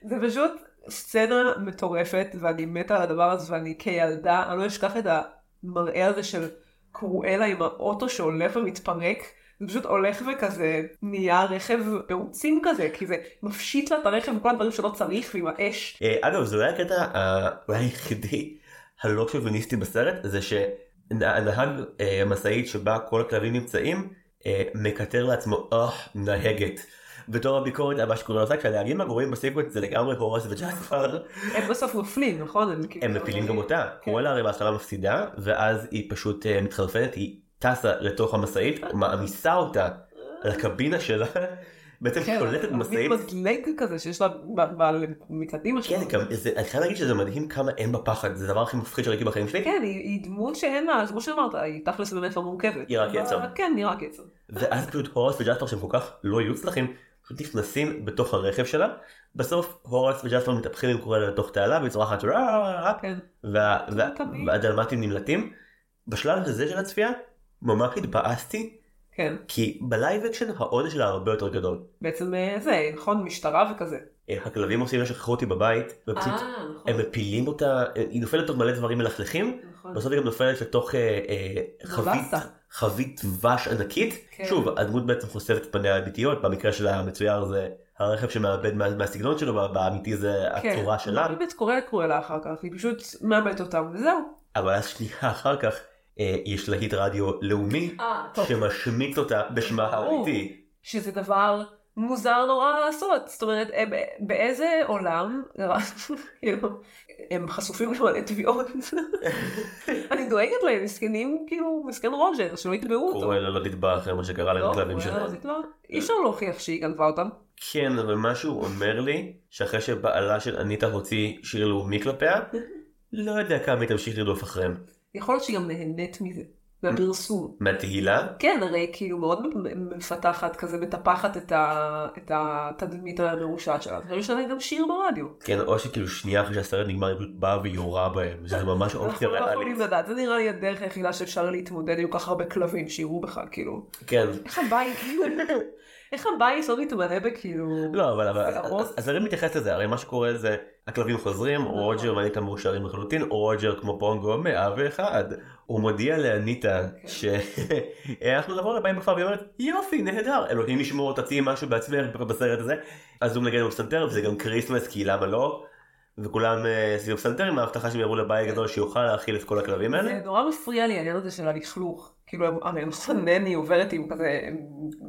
זה פשוט סצנה מטורפת ואני מתה על הדבר הזה ואני כילדה, אני לא אשכח את המראה הזה של קרואלה עם האוטו שהולך ומתפרק. זה פשוט הולך וכזה נהיה רכב בעוצים כזה, כי זה מפשיט לה את הרכב וכל הדברים שלא צריך ועם האש. אה, אגב זה אולי הקטע אה, היחידי הלא שוביניסטי בסרט זה שהנהג אה, משאית שבה כל הכלבים נמצאים מקטר לעצמו אה נהגת. בתור הביקורת הבא שקוראים לזה כשהנהגים הגרועים בסיקוונט זה לגמרי הורס וג'אספר הם בסוף נופלים, נכון? הם כאילו- הם מפילים גם אותה. כן. קורלה הרי בהתחלה מפסידה ואז היא פשוט אה, מתחרפנת היא טסה לתוך המשאית מעמיסה אותה לקבינה שלה בעצם כן, שולטת במשאית. מין מזלג כזה שיש לה ב- ב- מקדימה כן, שלו. זה, אני חייב להגיד שזה מדהים כמה אין בה פחד, זה הדבר הכי מפחיד שראיתי בחיים שלי. כן, היא, דמות שאין לה, כמו שאמרת, היא תכלס באמת לא מורכבת. היא רק יצר. כן, היא רק יצר. ואז פשוט הורס וג'ספר שהם כל כך לא יוצלחים, פשוט נכנסים בתוך הרכב שלה. בסוף הורס וג'ספר מתהפכים עם קרואלה לתוך תעלה והיא צורחת כן. תמיד. והדלמטים נמלטים. בשלב הזה של הצפייה ממש התבאסתי כן. כי ב live action העונש שלה הרבה יותר גדול. בעצם אה, זה, נכון, משטרה וכזה. אה, הכלבים עושים לה שכחו אותי בבית ופשוט נכון. הם מפילים אותה, היא נופלת לתוך מלא דברים מלכלכים נכון. בסוף היא גם נופלת לתוך אה, אה, חבית. חבית דבש ענקית. כן. שוב, הדמות בעצם חושפת את פניה האמיתיות, במקרה של המצויר זה הרכב שמאבד מה, מהסגנון שלו, באמיתי זה כן. הצורה שלה. היא באמת קורא קרואלה אחר כך, היא פשוט מאבדת אותם, וזהו. אבל אז שנייה אחר כך אה, יש להיט רדיו לאומי אה, טוב. שמשמיץ אותה בשמה. האמיתי. שזה דבר מוזר נורא לעשות. זאת אומרת, הם, באיזה עולם, כאילו, הם חשופים למלא תביעות. אני דואגת להם, מסכנים, כאילו, מסכן רוג'ר, שלא יתבעו אותו. קורא לה לא תתבע אחרי מה שקרה לא, לכלבים קורא לה לא שלהם. תתבע. אי אפשר להוכיח שהיא גנבה אותם. כן, אבל משהו אומר לי, שאחרי שבעלה של אניטה הוציא שיר לאומי כלפיה, לא יודע כמה היא תמשיך לרדוף אחריהם. יכול להיות שהיא גם נהנית מזה, מהפרסום. מהתהילה? כן, הרי כאילו מאוד מפתחת, כזה מטפחת את, ה, את התדמית המרושעת שלה. יש לה גם שיר ברדיו. כן, או שכאילו שנייה אחרי שהסרט נגמר היא פשוט באה ויורה בהם, זה ממש אופציה אנחנו לא ריאלית. יכולים לדעת, זה נראה לי הדרך היחידה שאפשר להתמודד עם כל כך הרבה כלבים שיראו בך, כאילו. כן. איך הבית, איך הבית לא מתמלא בכאילו... לא, אבל? אז- אני מתייחס לזה, הרי מה שקורה זה, הכלבים חוזרים, רוג'ר ואניטה מאושרים לחלוטין, רוג'ר כמו פונגו 101. הוא מודיע לאניטה שאנחנו נעבור לבאים בכפר, והיא אומרת, יופי, נהדר, אלוהים ישמור, תציעי משהו בעצמך בסרט הזה. אז הוא מנגן עם פסנתר, וזה גם Christmas, כי למה לא? וכולם אה, סביב פסנתר עם ההבטחה שהם יעברו לבית גדול שיוכל להכיל את כל הכלבים האלה. זה נורא מפריע לי העניין הזה של הלכלוך. כאילו, הרי נכון נני עוברת עם כזה,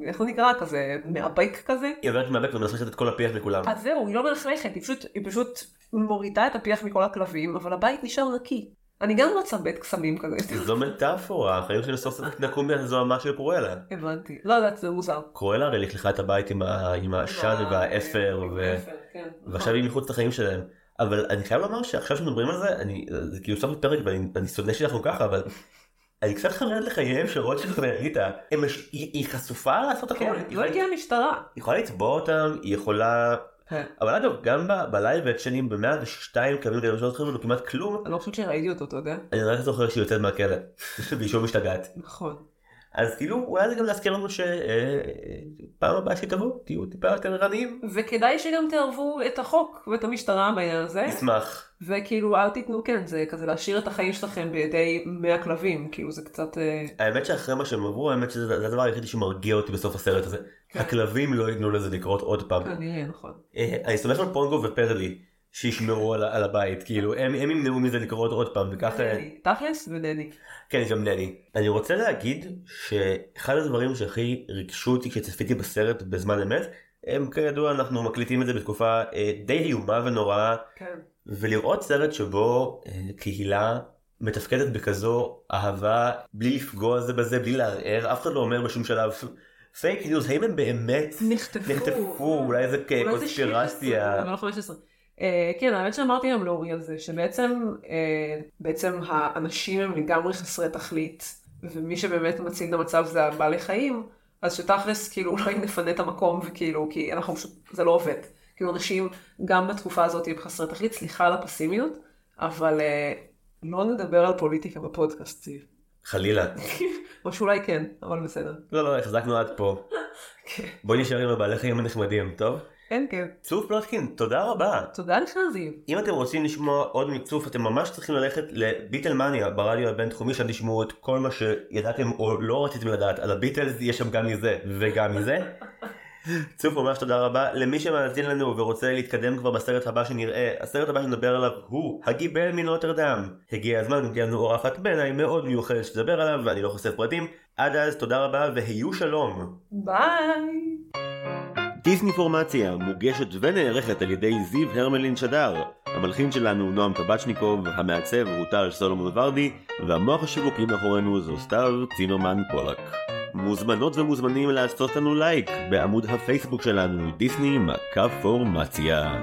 איך זה נקרא? כזה מאבק כזה? היא עוברת מאבק ומנקה את כל הפיח מכולם. אז זהו, היא לא מלכלכת, היא פשוט מורידה את הפיח מכל הכלבים, אבל הבית נשאר נקי. אני גם רוצה בית קסמים כזה. זו מטאפורה, החיים שלי סוף סוף התנקו מהזוהמה של קרואלה. הבנתי. לא יודעת, זה מוזר. קרואלה הרי לכלכה את הבית עם העשן והאפר, כן. ועכשיו היא מחוץ לחיים שלהם. אבל אני חייב לומר שעכשיו שמדברים על זה, אני, זה כאילו סוף פרק ואני אני שונא שאנחנו ככה, אבל אני קצת חרד לחייהם של רוטשילד מש- היא חשופה לעשות הכל. כן, היא לא הגיעה המשטרה. היא יכולה לתבוע אותם, היא יכולה... כן. אבל אגב, גם בלייב אקשנים ב-102 קווים כאלה שלא זוכרים לנו כמעט כלום, אני לא חושבת שראיתי אותו, אתה יודע? אני רק זוכר שהיא יוצאת מהכלא, והיא שוב משתגעת. נכון. אז כאילו אולי זה גם להזכיר לנו שפעם הבאה שתבואו תהיו טיפה יותר ערניים. וכדאי שגם תערבו את החוק ואת המשטרה בעניין הזה. נשמח. וכאילו אל תיתנו כן זה כזה להשאיר את החיים שלכם בידי 100 כלבים כאילו זה קצת אה, האמת שאחרי מה שהם עברו האמת שזה זה הדבר היחידי שמרגיע אותי בסוף הסרט הזה. כן. הכלבים לא ייתנו לזה לקרות עוד פעם. כנראה נכון. אה, אני סומך על פונגו ופרלי שישמרו על, על הבית כאילו הם, הם ימנעו מזה לקרות עוד פעם וככה. תכלס ונני. כן גם נני. אני רוצה להגיד שאחד הדברים שהכי ריגשו אותי כשצפיתי בסרט בזמן אמת הם כידוע אנחנו מקליטים את זה בתקופה אה, די איומה ונוראה כן. ולראות סרט שבו אה, קהילה מתפקדת בכזו אהבה בלי לפגוע זה בזה בלי לערער אף אחד לא אומר בשום שלב fake news האם הם באמת נחטפו. נחטפו אולי זה קונספירציה 16, אבל 15. אה, כן האמת שאמרתי היום לאורי על זה שבעצם אה, בעצם האנשים הם לגמרי חסרי תכלית ומי שבאמת מציג את המצב זה הבעלי חיים אז שתכלס כאילו אולי נפנה את המקום וכאילו כי אנחנו פשוט זה לא עובד. כאילו אנשים גם בתקופה הזאת הם חסרי תכלית סליחה על הפסימיות אבל אה, לא נדבר על פוליטיקה בפודקאסט. ציב. חלילה או שאולי כן אבל בסדר. לא לא החזקנו עד פה כן. בואי נשאר עם הבעלי חיים הנחמדים טוב כן כן. צוף פלוטקין תודה רבה תודה לך זיו. אם אתם רוצים לשמוע עוד מצוף אתם ממש צריכים ללכת לביטלמניה ברדיו הבינתחומי שם תשמעו את כל מה שידעתם או לא רציתם לדעת על הביטלס יש שם גם מזה וגם מזה. צוף ממש תודה רבה למי שמאזין לנו ורוצה להתקדם כבר בסרט הבא שנראה הסרט הבא שנדבר עליו הוא הגיבל מנוטרדם הגיע הזמן גם תהיה לנו אורחת בעיניי מאוד מיוחדת שתדבר עליו ואני לא חושף פרטים עד אז תודה רבה והיו שלום ביי. דיסניפורמציה מוגשת ונערכת על ידי זיו הרמלין שדר. המלחין שלנו נועם טבצ'ניקוב, המעצב הוא טל סולומון ורדי, והמוח השיווקי מאחורינו זו סתיו צינומן פולק. מוזמנות ומוזמנים לעשות לנו לייק בעמוד הפייסבוק שלנו דיסני מכה פורמציה.